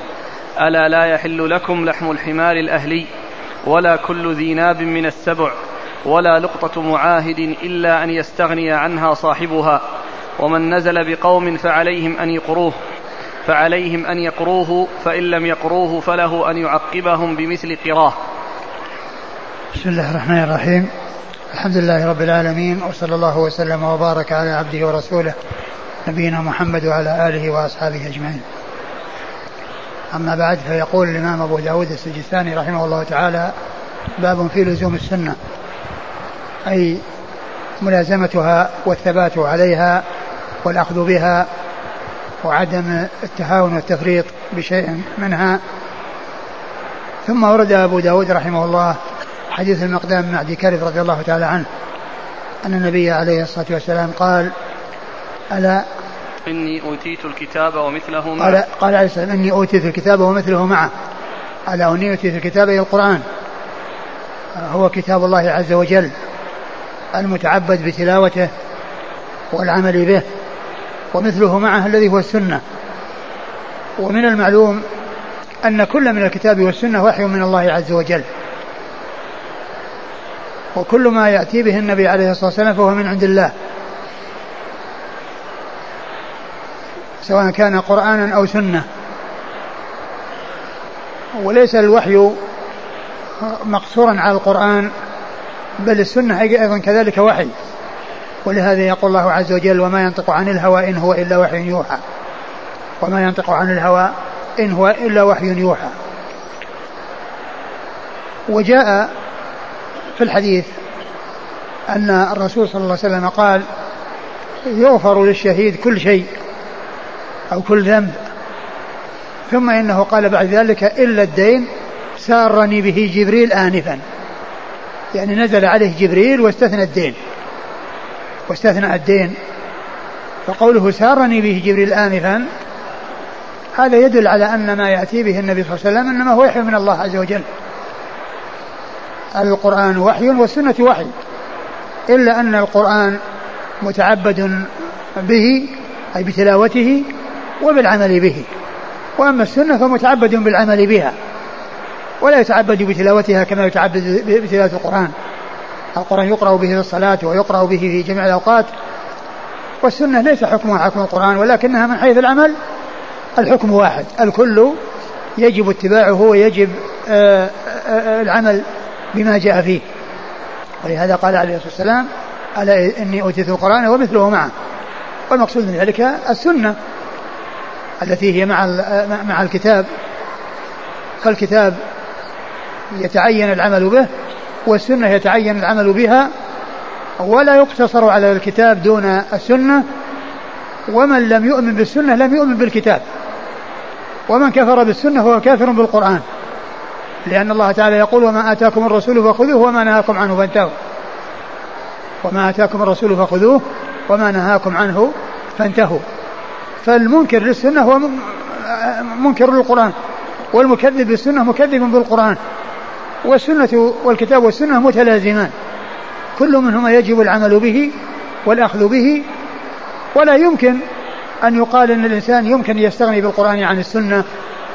ألا لا يحل لكم لحم الحمار الأهلي ولا كل ذي ناب من السبع. ولا لقطة معاهد إلا أن يستغني عنها صاحبها. ومن نزل بقوم فعليهم أن يقروه فعليهم أن يقروه فإن لم يقروه فله أن يعقبهم بمثل قراه. بسم الله الرحمن الرحيم. الحمد لله رب العالمين وصلى الله وسلم وبارك على عبده ورسوله نبينا محمد وعلى آله وأصحابه أجمعين. أما بعد فيقول الإمام أبو داود السجستاني رحمه الله تعالى باب في لزوم السنة أي ملازمتها والثبات عليها والأخذ بها وعدم التهاون والتفريط بشيء منها. ثم ورد أبو داود رحمه الله حديث المقدام مع كرب رضي الله تعالى عنه أن النبي عليه الصلاة والسلام قال ألا إني أوتيت الكتاب ومثله معه. قال, قال عليه السلام إني أوتيت الكتاب ومثله معه. ألا إني أوتيت الكتاب أي القرآن. هو كتاب الله عز وجل. المتعبد بتلاوته والعمل به ومثله معه الذي هو السنة. ومن المعلوم أن كل من الكتاب والسنة وحي من الله عز وجل. وكل ما يأتي به النبي عليه الصلاة والسلام فهو من عند الله. سواء كان قرآنا أو سنة. وليس الوحي مقصورا على القرآن بل السنة أيضا كذلك وحي. ولهذا يقول الله عز وجل وما ينطق عن الهوى إن هو إلا وحي يوحى. وما ينطق عن الهوى إن هو إلا وحي يوحى. وجاء في الحديث أن الرسول صلى الله عليه وسلم قال يغفر للشهيد كل شيء أو كل ذنب. ثم إنه قال بعد ذلك إلا الدين سارني به جبريل آنفا. يعني نزل عليه جبريل واستثنى الدين. واستثنى الدين. فقوله سارني به جبريل آنفا هذا يدل على أن ما يأتي به النبي صلى الله عليه وسلم إنما هو وحي من الله عز وجل. القرآن وحي والسنة وحي. إلا أن القرآن متعبد به أي بتلاوته وبالعمل به. وأما السنة فمتعبد بالعمل بها. ولا يتعبد بتلاوتها كما يتعبد بتلاوة القرآن. القرآن يقرأ به في الصلاة ويقرأ به في جميع الأوقات. والسنة ليس حكمها حكم القرآن ولكنها من حيث العمل الحكم واحد. الكل يجب اتباعه ويجب آه، آه، آه، العمل بما جاء فيه. ولهذا قال عليه الصلاة والسلام ألا إني أوتيت القرآن ومثله معه. والمقصود من ذلك السنة التي هي مع مع الكتاب. فالكتاب يتعين العمل به والسنة يتعين العمل بها ولا يقتصر على الكتاب دون السنة ومن لم يؤمن بالسنة لم يؤمن بالكتاب ومن كفر بالسنة هو كافر بالقرآن لأن الله تعالى يقول وما آتاكم الرسول فخذوه وما نهاكم عنه فانتهوا وما آتاكم الرسول فخذوه وما نهاكم عنه فانتهوا فالمنكر للسنة هو منكر للقرآن والمكذب بالسنة مكذب بالقرآن والسنة والكتاب والسنة متلازمان. كل منهما يجب العمل به والأخذ به. ولا يمكن أن يقال أن الإنسان يمكن يستغني بالقرآن عن السنة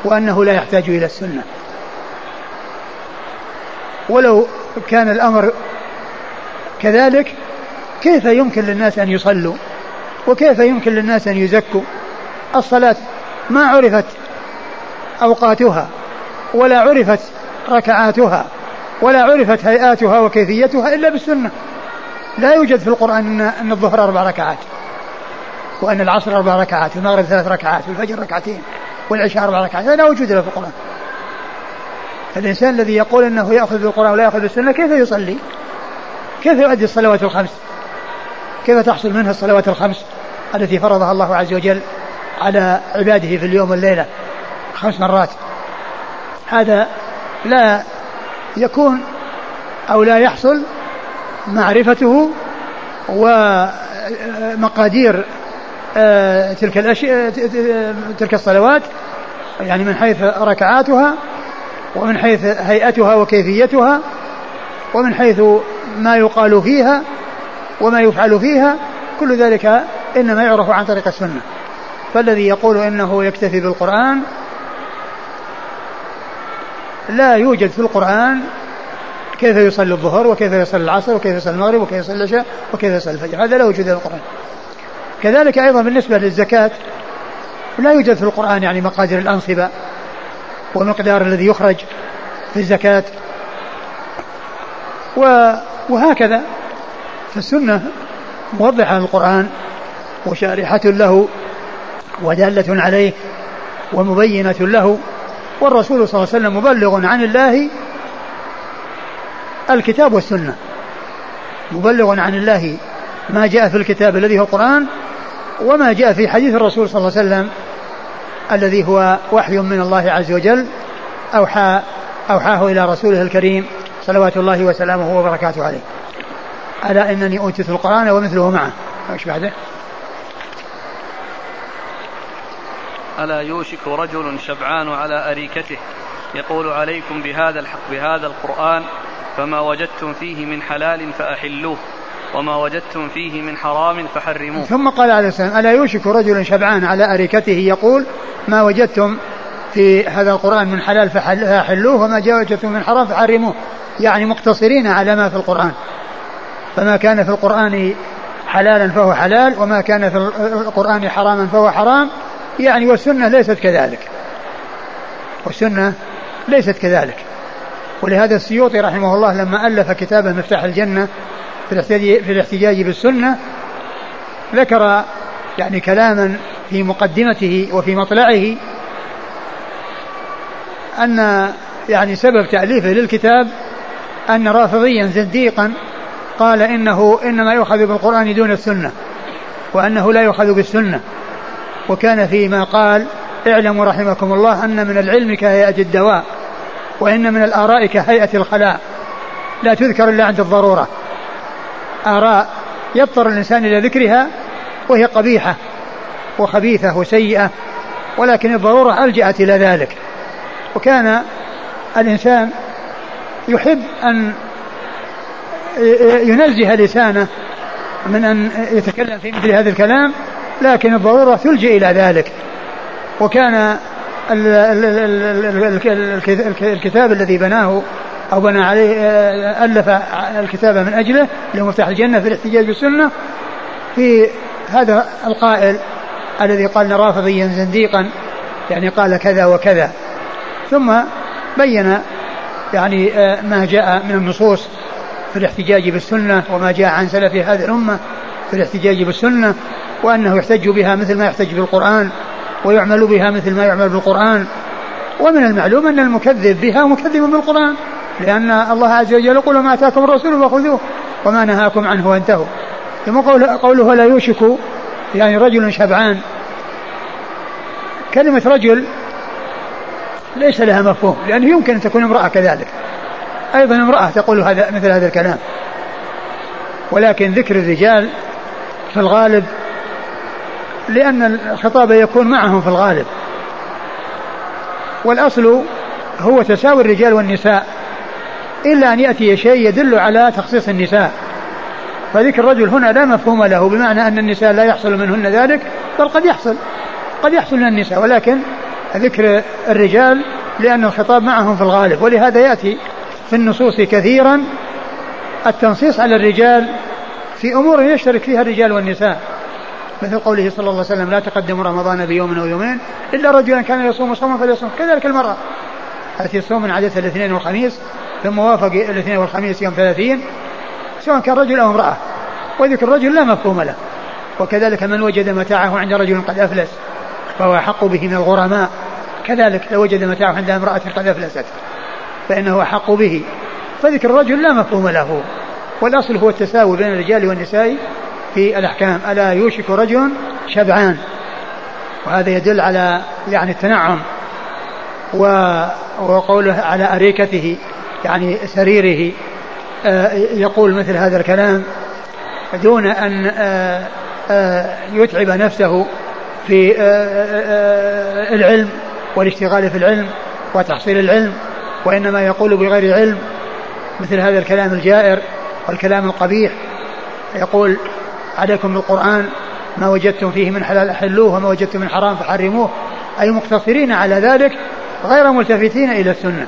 وأنه لا يحتاج إلى السنة. ولو كان الأمر كذلك كيف يمكن للناس أن يصلوا؟ وكيف يمكن للناس أن يزكوا؟ الصلاة ما عرفت أوقاتها ولا عرفت ركعاتها ولا عرفت هيئاتها وكيفيتها إلا بالسنة. لا يوجد في القرآن أن الظهر أربع ركعات وأن العصر أربع ركعات والمغرب ثلاث ركعات والفجر ركعتين والعشاء أربع ركعات لا وجود له في القرآن. الإنسان الذي يقول أنه يأخذ بالقرآن ولا يأخذ بالسنة كيف يصلي؟ كيف يؤدي الصلوات الخمس؟ كيف تحصل منها الصلوات الخمس التي فرضها الله عز وجل على عباده في اليوم والليلة خمس مرات؟ هذا لا يكون أو لا يحصل معرفته ومقادير آه، تلك الأشياء تلك الصلوات يعني من حيث ركعاتها ومن حيث هيئتها وكيفيتها ومن حيث ما يقال فيها وما يفعل فيها كل ذلك إنما يعرف عن طريق السنة. فالذي يقول إنه يكتفي بالقرآن لا يوجد في القرآن كيف يصلي الظهر وكيف يصلي العصر وكيف يصلي المغرب وكيف يصلي العشاء وكيف يصلي الفجر. هذا لا وجود في القرآن. كذلك أيضا بالنسبة للزكاة لا يوجد في القرآن يعني مقادير الأنصبة والمقدار الذي يخرج في الزكاة. وهكذا فالسنة موضحة للقرآن وشارحة له ودالة عليه ومبينة له والرسول صلى الله عليه وسلم مبلغ عن الله الكتاب والسنة. مبلغ عن الله ما جاء في الكتاب الذي هو القرآن وما جاء في حديث الرسول صلى الله عليه وسلم الذي هو وحي من الله عز وجل أوحى أوحاه إلى رسوله الكريم صلوات الله وسلامه وبركاته عليه. ألا إنني أوتيت القرآن ومثله معه. إيش بعده؟ ألا يوشك رجل شبعان على أريكته يقول عليكم بهذا الحق بهذا القرآن فما وجدتم فيه من حلال فأحلوه وما وجدتم فيه من حرام فحرموه. ثم قال عليه السلام ألا يوشك رجل شبعان على أريكته يقول ما وجدتم في هذا القرآن من حلال فحلوه وما وجدتم من حرام فحرموه. يعني مقتصرين على ما في القرآن. فما كان في القرآن حلالا فهو حلال وما كان في القرآن حراما فهو حرام. يعني والسنة ليست كذلك. والسنة ليست كذلك. ولهذا السيوطي رحمه الله لما ألف كتابه مفتاح الجنة في الاحتجاج بالسنة ذكر يعني كلاما في مقدمته وفي مطلعه أن يعني سبب تأليفه للكتاب أن رافضيا زنديقا قال إنه إنما يؤخذ بالقرآن دون السنة وأنه لا يؤخذ بالسنة. وكان فيما قال اعلموا رحمكم الله أن من العلم كهيئة الدواء وإن من الآراء كهيئة الخلاء. لا تذكر إلا عند الضرورة. آراء يضطر الإنسان إلى ذكرها وهي قبيحة وخبيثة وسيئة ولكن الضرورة ألجأت إلى ذلك. وكان الإنسان يحب أن ينزه لسانه من أن يتكلم في مثل هذا الكلام لكن الضرورة تلجئ إلى ذلك. وكان الكتاب الذي بناه أو بنى عليه ألف الكتاب من أجله اللي هو مفتاح الجنة في الاحتجاج بالسنة في هذا القائل الذي قال رافضيا زنديقا يعني قال كذا وكذا. ثم بين يعني ما جاء من النصوص في الاحتجاج بالسنة وما جاء عن سلف هذه الأمة. في الاحتجاج بالسنة وأنه يحتج بها مثل ما يحتج بالقرآن ويعمل بها مثل ما يعمل بالقرآن. ومن المعلوم أن المكذب بها مكذب بالقرآن لأن الله عز وجل يقول ما أتاكم الرسول فخذوه وما نهاكم عنه وانتهوا. ثم قوله لا يوشك يعني رجل شبعان. كلمة رجل ليس لها مفهوم لأنه يمكن أن تكون امرأة كذلك. أيضا امرأة تقول هذا مثل هذا الكلام. ولكن ذكر الرجال في الغالب لأن الخطاب يكون معهم في الغالب. والأصل هو تساوي الرجال والنساء. إلا أن يأتي شيء يدل على تخصيص النساء. فذكر الرجل هنا لا مفهوم له بمعنى أن النساء لا يحصل منهن ذلك بل قد يحصل قد يحصل من النساء. ولكن ذكر الرجال لأن الخطاب معهم في الغالب. ولهذا يأتي في النصوص كثيرا التنصيص على الرجال في أمور يشترك فيها الرجال والنساء. مثل قوله صلى الله عليه وسلم لا تقدموا رمضان بيوم أو يومين إلا رجلا كان يصوم صوما فليصوم. كذلك المرأة. التي تصوم من عادة الاثنين والخميس ثم وافق الاثنين والخميس يوم ثلاثين سواء كان رجل أو امرأة. وذكر الرجل لا مفهوم له. وكذلك من وجد متاعه عند رجل قد أفلس فهو أحق به من الغرماء. كذلك لو وجد متاعه عند امرأة قد أفلست فإنه أحق به. فذكر الرجل لا مفهوم له. والأصل هو التساوي بين الرجال والنساء في الأحكام. ألا يوشك رجل شبعان؟ وهذا يدل على يعني التنعم وقوله على أريكته يعني سريره. آه، يقول مثل هذا الكلام دون أن آه، آه، يتعب نفسه في العلم والاشتغال في العلم وتحصيل العلم وإنما يقول بغير علم. مثل هذا الكلام الجائر. والكلام القبيح. يقول عليكم بالقرآن ما وجدتم فيه من حلال أحلوه وما وجدتم من حرام فحرموه. أي مقتصرين على ذلك غير ملتفتين إلى السنة.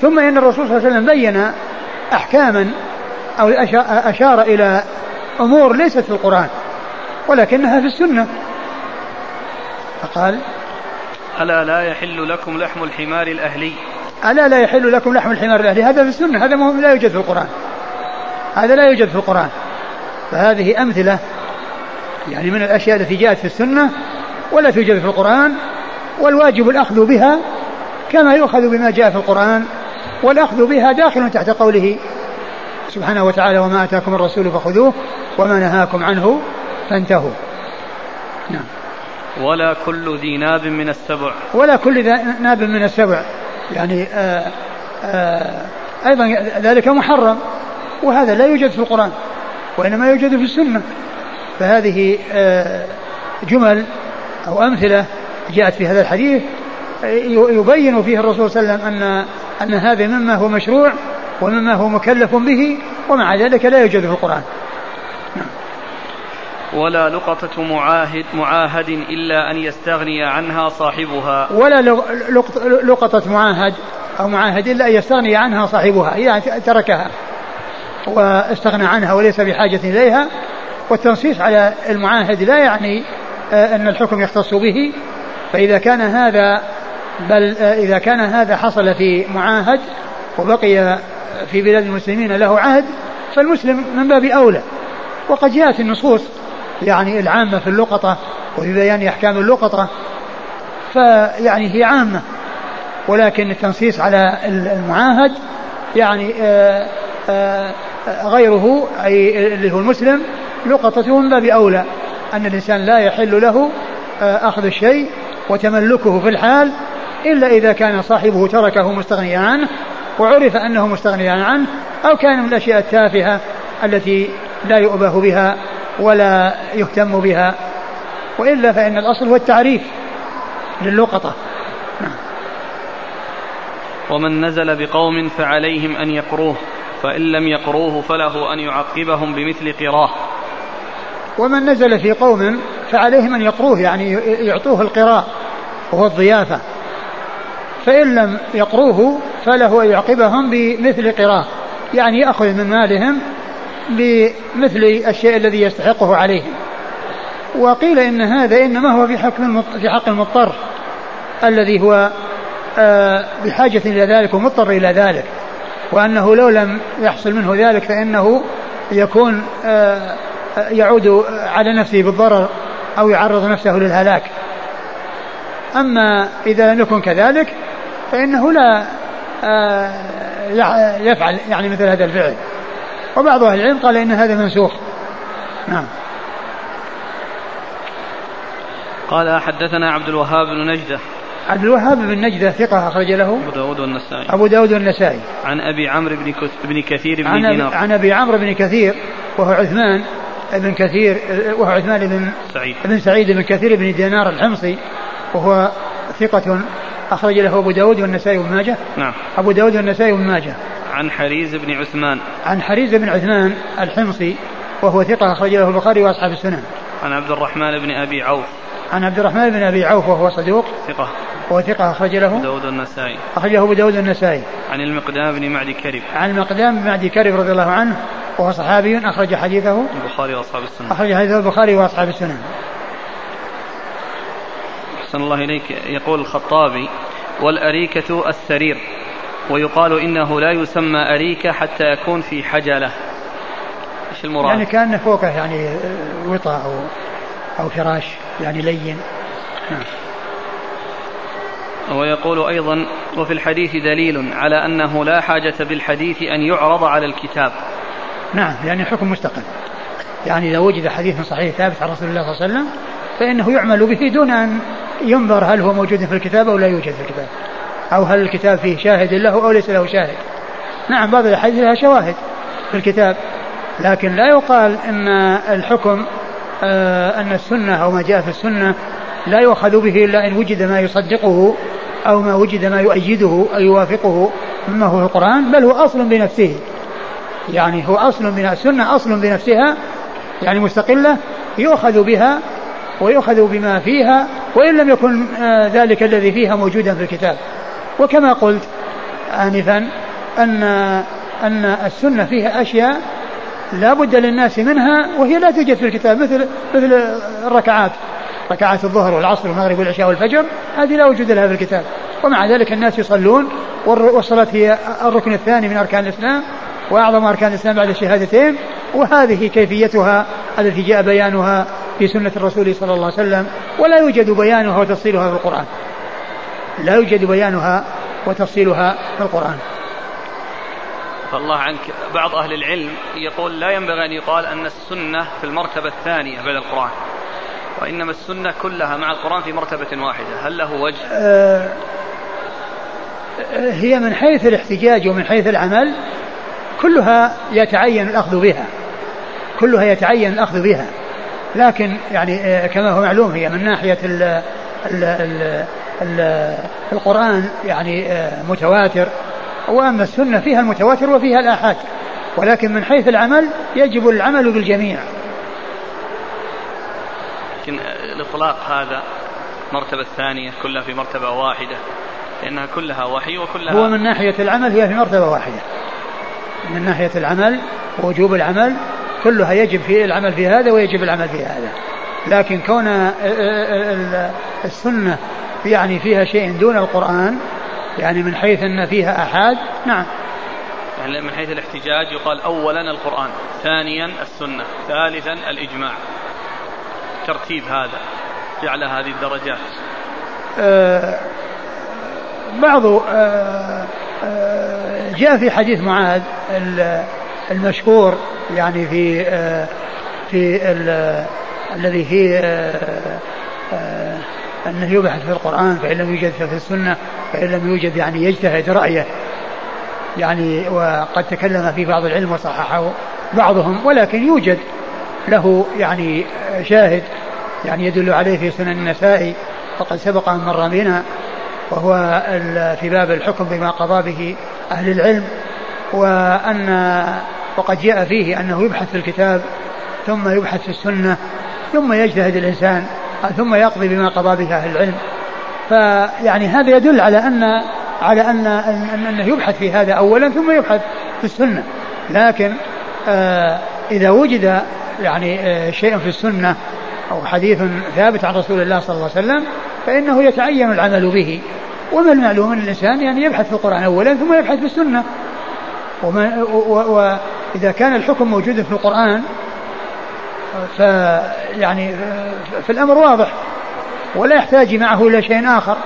ثم إن الرسول صلى الله عليه وسلم بين أحكاما أو أشار إلى أمور ليست في القرآن ولكنها في السنة. فقال ألا لا يحل لكم لحم الحمار الأهلي؟ ألا لا يحل لكم لحم الحمار الأهلي؟ هذا في السنة هذا مهم لا يوجد في القرآن. هذا لا يوجد في القرآن. فهذه أمثلة يعني من الأشياء التي جاءت في السنة ولا توجد في القرآن والواجب الأخذ بها كما يؤخذ بما جاء في القرآن والأخذ بها داخل تحت قوله سبحانه وتعالى وما أتاكم الرسول فخذوه وما نهاكم عنه فانتهوا. نعم. ولا كل ذي ناب من السبع. ولا كل ذي ناب من السبع. يعني آآ آه، آآ آه، أيضا ذلك محرم. وهذا لا يوجد في القرآن وإنما يوجد في السنة. فهذه آه، جمل أو أمثلة جاءت في هذا الحديث يبين فيه الرسول صلى الله عليه وسلم أن أن هذا مما هو مشروع ومما هو مكلف به ومع ذلك لا يوجد في القرآن. نعم. ولا لقطة معاهد معاهد إلا أن يستغني عنها صاحبها. ولا لقطة معاهد أو معاهد إلا أن يستغني عنها صاحبها يعني تركها. واستغنى عنها وليس بحاجة إليها والتنصيص على المعاهد لا يعني آه، أن الحكم يختص به. فإذا كان هذا بل آه، إذا كان هذا حصل في معاهد وبقي في بلاد المسلمين له عهد فالمسلم من باب أولى. وقد جاءت النصوص يعني العامة في اللقطة وفي بيان أحكام اللقطة فيعني هي عامة. ولكن التنصيص على المعاهد يعني آآ آه، آآ غيره أي اللي هو المسلم لقطته من باب أولى أن الإنسان لا يحل له أخذ الشيء وتملكه في الحال إلا إذا كان صاحبه تركه مستغنيا عنه وعرف أنه مستغنيا عنه أو كان من الأشياء التافهة التي لا يؤبه بها ولا يهتم بها. وإلا فإن الأصل هو التعريف للقطة. ومن نزل بقوم فعليهم أن يقروه فإن لم يقروه فله أن يعقبهم بمثل قراه. ومن نزل في قوم فعليهم أن يقروه يعني يعطوه القراء وهو الضيافة. فإن لم يقروه فله أن يعقبهم بمثل قراء يعني يأخذ من مالهم بمثل الشيء الذي يستحقه عليهم. وقيل إن هذا إنما هو في حق في حق المضطر الذي هو بحاجة إلى ذلك ومضطر إلى ذلك وأنه لو لم يحصل منه ذلك فإنه يكون آه، يعود على نفسه بالضرر أو يعرض نفسه للهلاك. أما إذا لم يكن كذلك فإنه لا آه، يفعل يعني مثل هذا الفعل. وبعض أهل العلم قال إن هذا منسوخ. نعم. قال حدثنا عبد الوهاب بن نجدة. عبد الوهاب بن نجدة ثقة أخرج له. أبو داود والنسائي. أبو داود والنسائي. عن أبي عمرو بن بن كثير بن عن دينار. عن أبي عمرو بن كثير وهو عثمان بن كثير وهو عثمان بن سعيد. بن سعيد بن كثير بن دينار الحمصي وهو ثقة أخرج له أبو داود والنسائي وابن ماجه. نعم. أبو داود والنسائي وابن ماجه. عن حريز بن عثمان. عن حريز بن عثمان الحمصي وهو ثقة أخرج له البخاري وأصحاب السنن. عن عبد الرحمن بن أبي عوف. عن عبد الرحمن بن أبي عوف وهو صدوق. ثقة. وهو ثقة أخرج له؟ داود النسائي. أخرجه أبو داود النسائي. عن المقدام بن معدي كرب. عن المقدام بن معدي كرب رضي الله عنه وهو صحابي أخرج حديثه. البخاري وأصحاب السنة. أخرج حديثه البخاري وأصحاب السنن أحسن الله إليك. يقول الخطابي والأريكة السرير. ويقال إنه لا يسمى أريكة حتى يكون في حجلة. إيش المراد؟ يعني كأنه فوقه يعني وطاء أو أو فراش يعني لين. نعم. ويقول أيضا وفي الحديث دليل على أنه لا حاجة بالحديث أن يعرض على الكتاب. نعم يعني حكم مستقل. يعني إذا وجد حديث صحيح ثابت عن رسول الله صلى الله عليه وسلم فإنه يعمل به دون أن ينظر هل هو موجود في الكتاب أو لا يوجد في الكتاب أو هل الكتاب فيه شاهد له أو ليس له شاهد. نعم بعض الأحاديث لها شواهد في الكتاب لكن لا يقال أن الحكم آه أن السنة أو ما جاء في السنة لا يؤخذ به إلا إن وجد ما يصدقه أو ما وجد ما يؤيده أو يوافقه مما هو القرآن بل هو أصل بنفسه. يعني هو أصل من السنة أصل بنفسها يعني مستقلة يؤخذ بها ويؤخذ بما فيها وإن لم يكن آه ذلك الذي فيها موجودا في الكتاب. وكما قلت آنفا أن أن السنة فيها أشياء لا بد للناس منها وهي لا توجد في الكتاب مثل مثل الركعات. ركعات الظهر والعصر والمغرب والعشاء والفجر هذه لا وجود لها في الكتاب. ومع ذلك الناس يصلون والصلاة هي الركن الثاني من أركان الإسلام وأعظم أركان الإسلام بعد الشهادتين وهذه كيفيتها التي جاء بيانها في سنة الرسول صلى الله عليه وسلم ولا يوجد بيانها وتفصيلها في القرآن. لا يوجد بيانها وتفصيلها في القرآن. فالله عنك بعض أهل العلم يقول لا ينبغي أن يقال أن السنة في المرتبة الثانية بعد القرآن. وإنما السنة كلها مع القرآن في مرتبة واحدة. هل له وجه؟ أه هي من حيث الاحتجاج ومن حيث العمل كلها يتعين الأخذ بها. كلها يتعين الأخذ بها. لكن يعني كما هو معلوم هي من ناحية ال ال ال ال القرآن يعني متواتر. وأما السنة فيها المتواتر وفيها الآحاد. ولكن من حيث العمل يجب العمل بالجميع. لكن الإطلاق هذا المرتبة الثانية كلها في مرتبة واحدة لأنها كلها وحي وكلها هو من ناحية العمل هي في مرتبة واحدة. من ناحية العمل ووجوب العمل كلها يجب في العمل في هذا ويجب العمل في هذا. لكن كون السنة يعني فيها شيء دون القرآن يعني من حيث أن فيها أحاد نعم. يعني من حيث الاحتجاج يقال أولا القرآن ثانيا السنة ثالثا الإجماع. ترتيب هذا جعل هذه الدرجات؟ آه بعض آه آه جاء في حديث معاذ المشهور يعني في آه في الذي فيه أنه يبحث في القرآن فإن لم يوجد في السنة فإن لم يوجد يعني يجتهد رأيه. يعني وقد تكلم في بعض العلم وصححه بعضهم ولكن يوجد له يعني شاهد يعني يدل عليه في سنن النسائي وقد سبق أن مر بنا وهو في باب الحكم بما قضى به أهل العلم وأن وقد جاء فيه أنه يبحث في الكتاب ثم يبحث في السنة ثم يجتهد الإنسان ثم يقضي بما قضى به أهل العلم. فيعني هذا يدل على أن على أن أنه يبحث في هذا أولا ثم يبحث في السنة. لكن آه إذا وجد يعني آه شيء في السنة أو حديث ثابت عن رسول الله صلى الله عليه وسلم فإنه يتعين العمل به. ومن المعلوم أن الإنسان يعني يبحث في القرآن أولا ثم يبحث في السنة. وإذا كان الحكم موجود في القرآن فيعني في الأمر واضح ولا يحتاج معه إلى شيء آخر.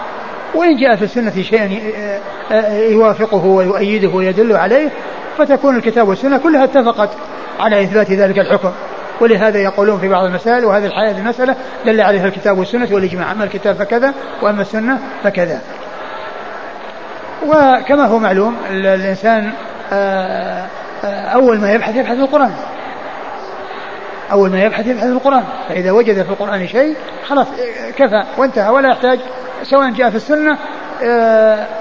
وإن جاء في السنة شيء يوافقه ويؤيده ويدل عليه فتكون الكتاب والسنة كلها اتفقت على إثبات ذلك الحكم. ولهذا يقولون في بعض المسائل وهذه الحياة المسألة دل عليها الكتاب والسنة والإجماع. أما الكتاب فكذا وأما السنة فكذا. وكما هو معلوم الإنسان أول ما يبحث يبحث في القرآن. أول ما يبحث يبحث في القرآن. فإذا وجد في القرآن شيء خلاص كفى وانتهى ولا يحتاج سواء جاء في السنة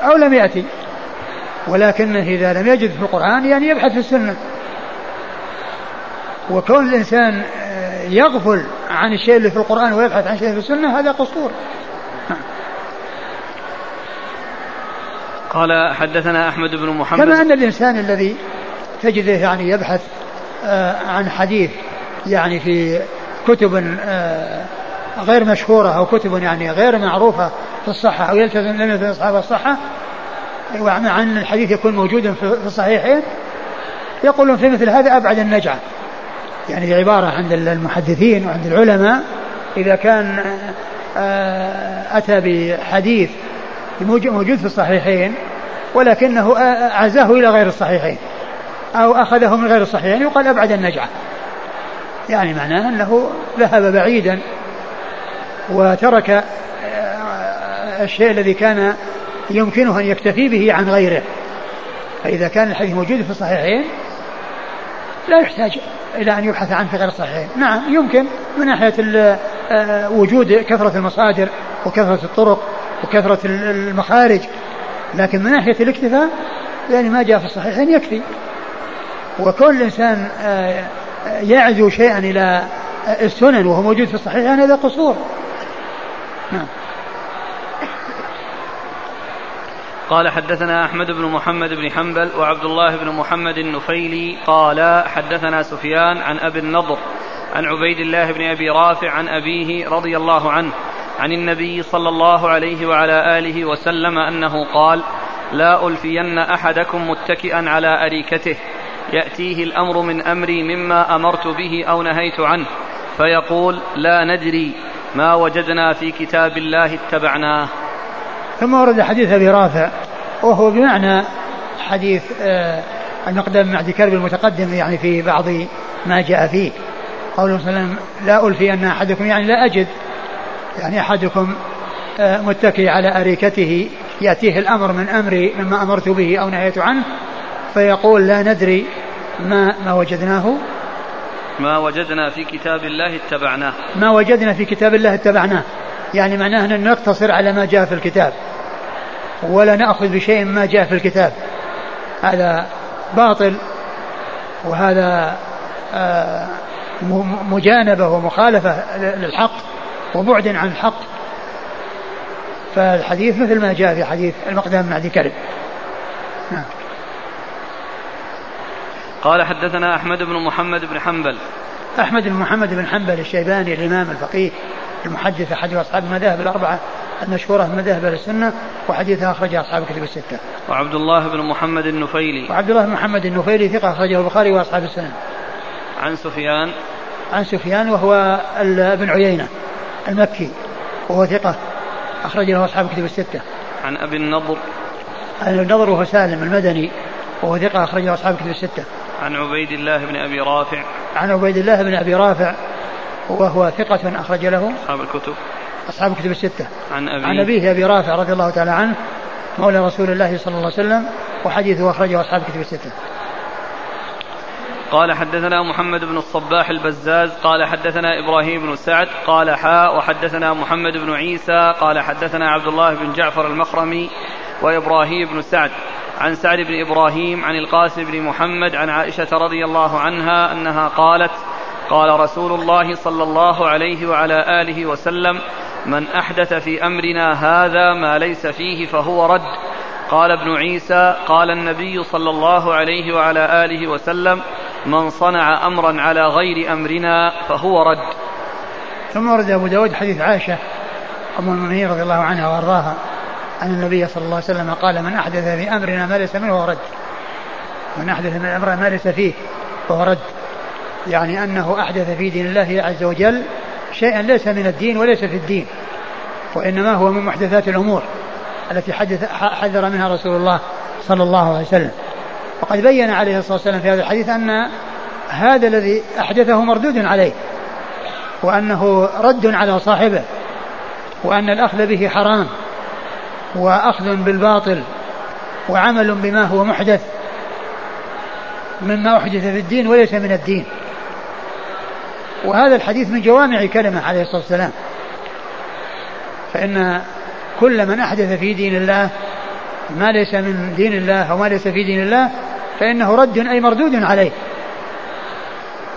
أو لم يأتي. ولكنه إذا لم يجد في القرآن يعني يبحث في السنة. وكون الإنسان آه، يغفل عن الشيء اللي في القرآن ويبحث عن شيء في السنة هذا قصور. قال حدثنا أحمد بن محمد. كما أن الإنسان الذي تجده يعني يبحث آه، عن حديث يعني في كتب آه، غير مشهورة أو كتب يعني غير معروفة في الصحة أو يلتزم لم يلتزم أصحاب الصحة مع أن الحديث يكون موجودا في الصحيحين يقولون في مثل هذا أبعد النجعة. يعني عبارة عند المحدثين وعند العلماء إذا كان آه، أتى بحديث موجود في الصحيحين ولكنه عزاه إلى غير الصحيحين أو أخذه من غير الصحيحين يقال أبعد النجعة. يعني معناه أنه ذهب بعيدا وترك آه، الشيء الذي كان يمكنه أن يكتفي به عن غيره. فإذا كان الحديث موجود في الصحيحين لا يحتاج إلى أن يبحث عنه في غير الصحيحين. نعم يمكن من ناحية آه، وجود كثرة المصادر وكثرة الطرق وكثرة المخارج لكن من ناحية الاكتفاء يعني ما جاء في الصحيحين يكفي. وكل إنسان آه، يعزو شيئا إلى السنن وهو موجود في الصحيحين هذا قصور. نعم. قال حدثنا أحمد بن محمد بن حنبل وعبد الله بن محمد النفيلي قال حدثنا سفيان عن أبي النضر عن عبيد الله بن أبي رافع عن أبيه رضي الله عنه عن النبي صلى الله عليه وعلى آله وسلم أنه قال لا ألفين أحدكم متكئا على أريكته يأتيه الأمر من أمري مما أمرت به أو نهيت عنه فيقول لا ندري ما وجدنا في كتاب الله اتبعناه. ثم ورد حديث أبي رافع وهو بمعنى حديث آه المقدم مع كرب المتقدم يعني في بعض ما جاء فيه. قوله صلى الله عليه وسلم لا ألفي أن أحدكم يعني لا أجد يعني أحدكم آه متكي على أريكته يأتيه الأمر من أمري مما أمرت به أو نهيت عنه فيقول لا ندري ما ما وجدناه. ما وجدنا في كتاب الله اتبعناه. ما وجدنا في كتاب الله اتبعناه. يعني معناه أن نقتصر على ما جاء في الكتاب. ولا نأخذ بشيء ما جاء في الكتاب. هذا باطل وهذا آه، مجانبة ومخالفة للحق وبعد عن الحق. فالحديث مثل ما جاء في حديث المقدام مع ذي كرب. نعم. قال حدثنا أحمد بن محمد بن حنبل. أحمد بن محمد بن حنبل الشيباني الإمام الفقيه. المحدث أحد أصحاب المذاهب الأربعة المشهورة من مذاهب السنة وحديثها أخرجها أصحاب الكتب الستة. وعبد الله بن محمد النفيلي. وعبد الله بن محمد النفيلي ثقة أخرجه البخاري وأصحاب السنة. عن سفيان. عن سفيان وهو ابن عيينة المكي وهو ثقة أخرج له أصحاب الكتب الستة. عن أبي النضر. عن النضر وهو سالم المدني وهو ثقة أخرج له أصحاب الكتب الستة. عن عبيد الله بن أبي رافع. عن عبيد الله بن أبي رافع وهو ثقة أخرج له أصحاب الكتب. أصحاب الكتب الستة. عن أبيه. عن أبيه أبي رافع رضي الله تعالى عنه مولى رسول الله صلى الله عليه وسلم وحديثه أخرجه أصحاب الكتب الستة. قال حدثنا محمد بن الصباح البزاز قال حدثنا إبراهيم بن سعد قال حاء وحدثنا محمد بن عيسى قال حدثنا عبد الله بن جعفر المخرمي وإبراهيم بن سعد. عن سعد بن إبراهيم عن القاسم بن محمد عن عائشة رضي الله عنها أنها قالت قال رسول الله صلى الله عليه وعلى آله وسلم من أحدث في أمرنا هذا ما ليس فيه فهو رد. قال ابن عيسى قال النبي صلى الله عليه وعلى آله وسلم من صنع أمرا على غير أمرنا فهو رد. ثم ورد أبو داود حديث عائشة أم المؤمنين رضي الله عنها وأرضاها أن النبي صلى الله عليه وسلم قال من أحدث في أمرنا ما ليس منه فهو رد. من أحدث من أمرنا ما ليس فيه فهو رد. يعني أنه أحدث في دين الله عز وجل شيئا ليس من الدين وليس في الدين وإنما هو من محدثات الأمور التي حدث حذر منها رسول الله صلى الله عليه وسلم. وقد بين عليه الصلاة والسلام في هذا الحديث أن هذا الذي أحدثه مردود عليه وأنه رد على صاحبه وأن الأخذ به حرام وأخذ بالباطل وعمل بما هو محدث مما أحدث في الدين وليس من الدين. وهذا الحديث من جوامع كلمة عليه الصلاة والسلام. فإن كل من أحدث في دين الله ما ليس من دين الله أو ما ليس في دين الله فإنه رد أي مردود عليه.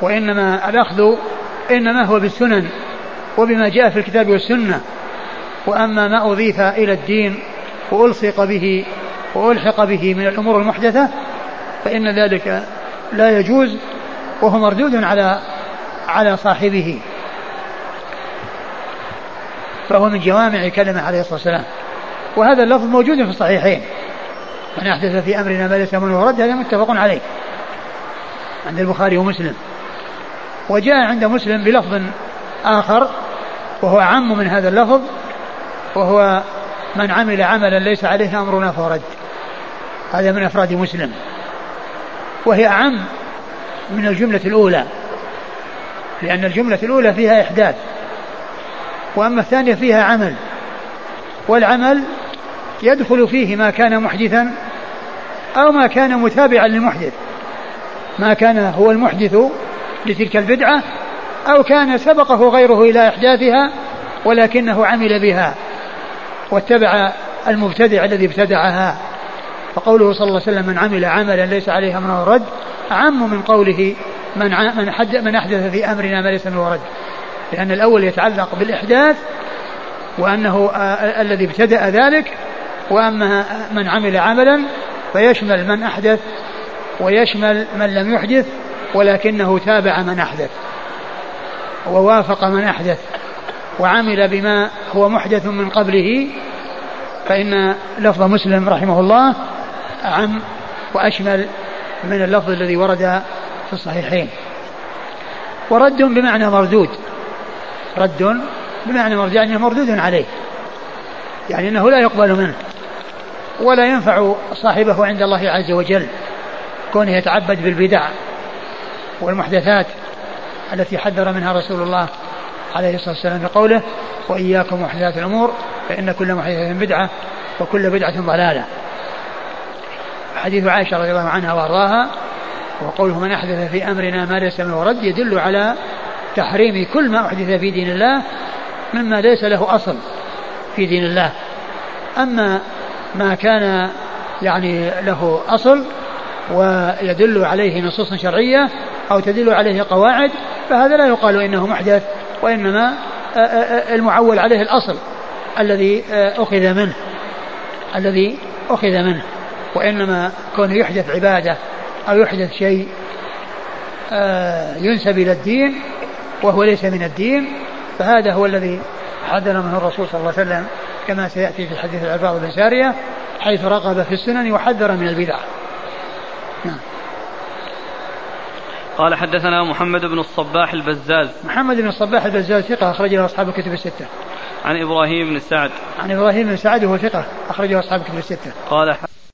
وإنما الأخذ إنما هو بالسنن وبما جاء في الكتاب والسنة. وأما ما أضيف إلى الدين وألصق به وألحق به من الأمور المحدثة فإن ذلك لا يجوز وهو مردود على على صاحبه. فهو من جوامع كلمة عليه الصلاة والسلام. وهذا اللفظ موجود في الصحيحين. من أحدث في أمرنا ما ليس منه ورد هذا متفق عليه. عند البخاري ومسلم. وجاء عند مسلم بلفظ آخر وهو أعم من هذا اللفظ وهو من عمل عملا ليس عليه أمرنا فرد هذا من أفراد مسلم. وهي أعم من الجملة الأولى. لأن الجملة الأولى فيها إحداث وأما الثانية فيها عمل والعمل يدخل فيه ما كان محدثا أو ما كان متابعا للمحدث ما كان هو المحدث لتلك البدعة أو كان سبقه غيره إلى إحداثها ولكنه عمل بها واتبع المبتدع الذي ابتدعها. فقوله صلى الله عليه وسلم من عمل عملا ليس عليه أمر رد أعم من قوله من من حد من أحدث في أمرنا ما ليس منه رد لأن الأول يتعلق بالإحداث وأنه الذي ابتدأ ذلك وأما من عمل عملا فيشمل من أحدث ويشمل من لم يحدث ولكنه تابع من أحدث ووافق من أحدث وعمل بما هو محدث من قبله. فإن لفظ مسلم رحمه الله أعم وأشمل من اللفظ الذي ورد في الصحيحين. ورد بمعنى مردود. رد بمعنى مردود يعني مردود عليه. يعني أنه لا يقبل منه. ولا ينفع صاحبه عند الله عز وجل كونه يتعبد بالبدع والمحدثات التي حذر منها رسول الله عليه الصلاة والسلام بقوله وإياكم محدثات الأمور فإن كل محدثة بدعة وكل بدعة ضلالة. حديث عائشة رضي الله عنها وأرضاها وقوله من أحدث في أمرنا ما ليس منه رد يدل على تحريم كل ما أحدث في دين الله مما ليس له أصل في دين الله. أما ما كان يعني له أصل ويدل عليه نصوص شرعية أو تدل عليه قواعد فهذا لا يقال إنه محدث وإنما المعول عليه الأصل الذي أخذ منه الذي أخذ منه وإنما كونه يحدث عبادة أو يحدث شيء ينسب إلى الدين وهو ليس من الدين فهذا هو الذي حذر منه الرسول صلى الله عليه وسلم كما سيأتي في حديث العباد بن سارية حيث رغب في السنن وحذر من البدع. نعم. قال حدثنا محمد بن الصباح البزاز. محمد بن الصباح البزاز ثقة أخرجه أصحاب الكتب الستة. عن إبراهيم بن سعد. عن إبراهيم بن سعد وهو ثقة أخرجه أصحاب الكتب الستة. قال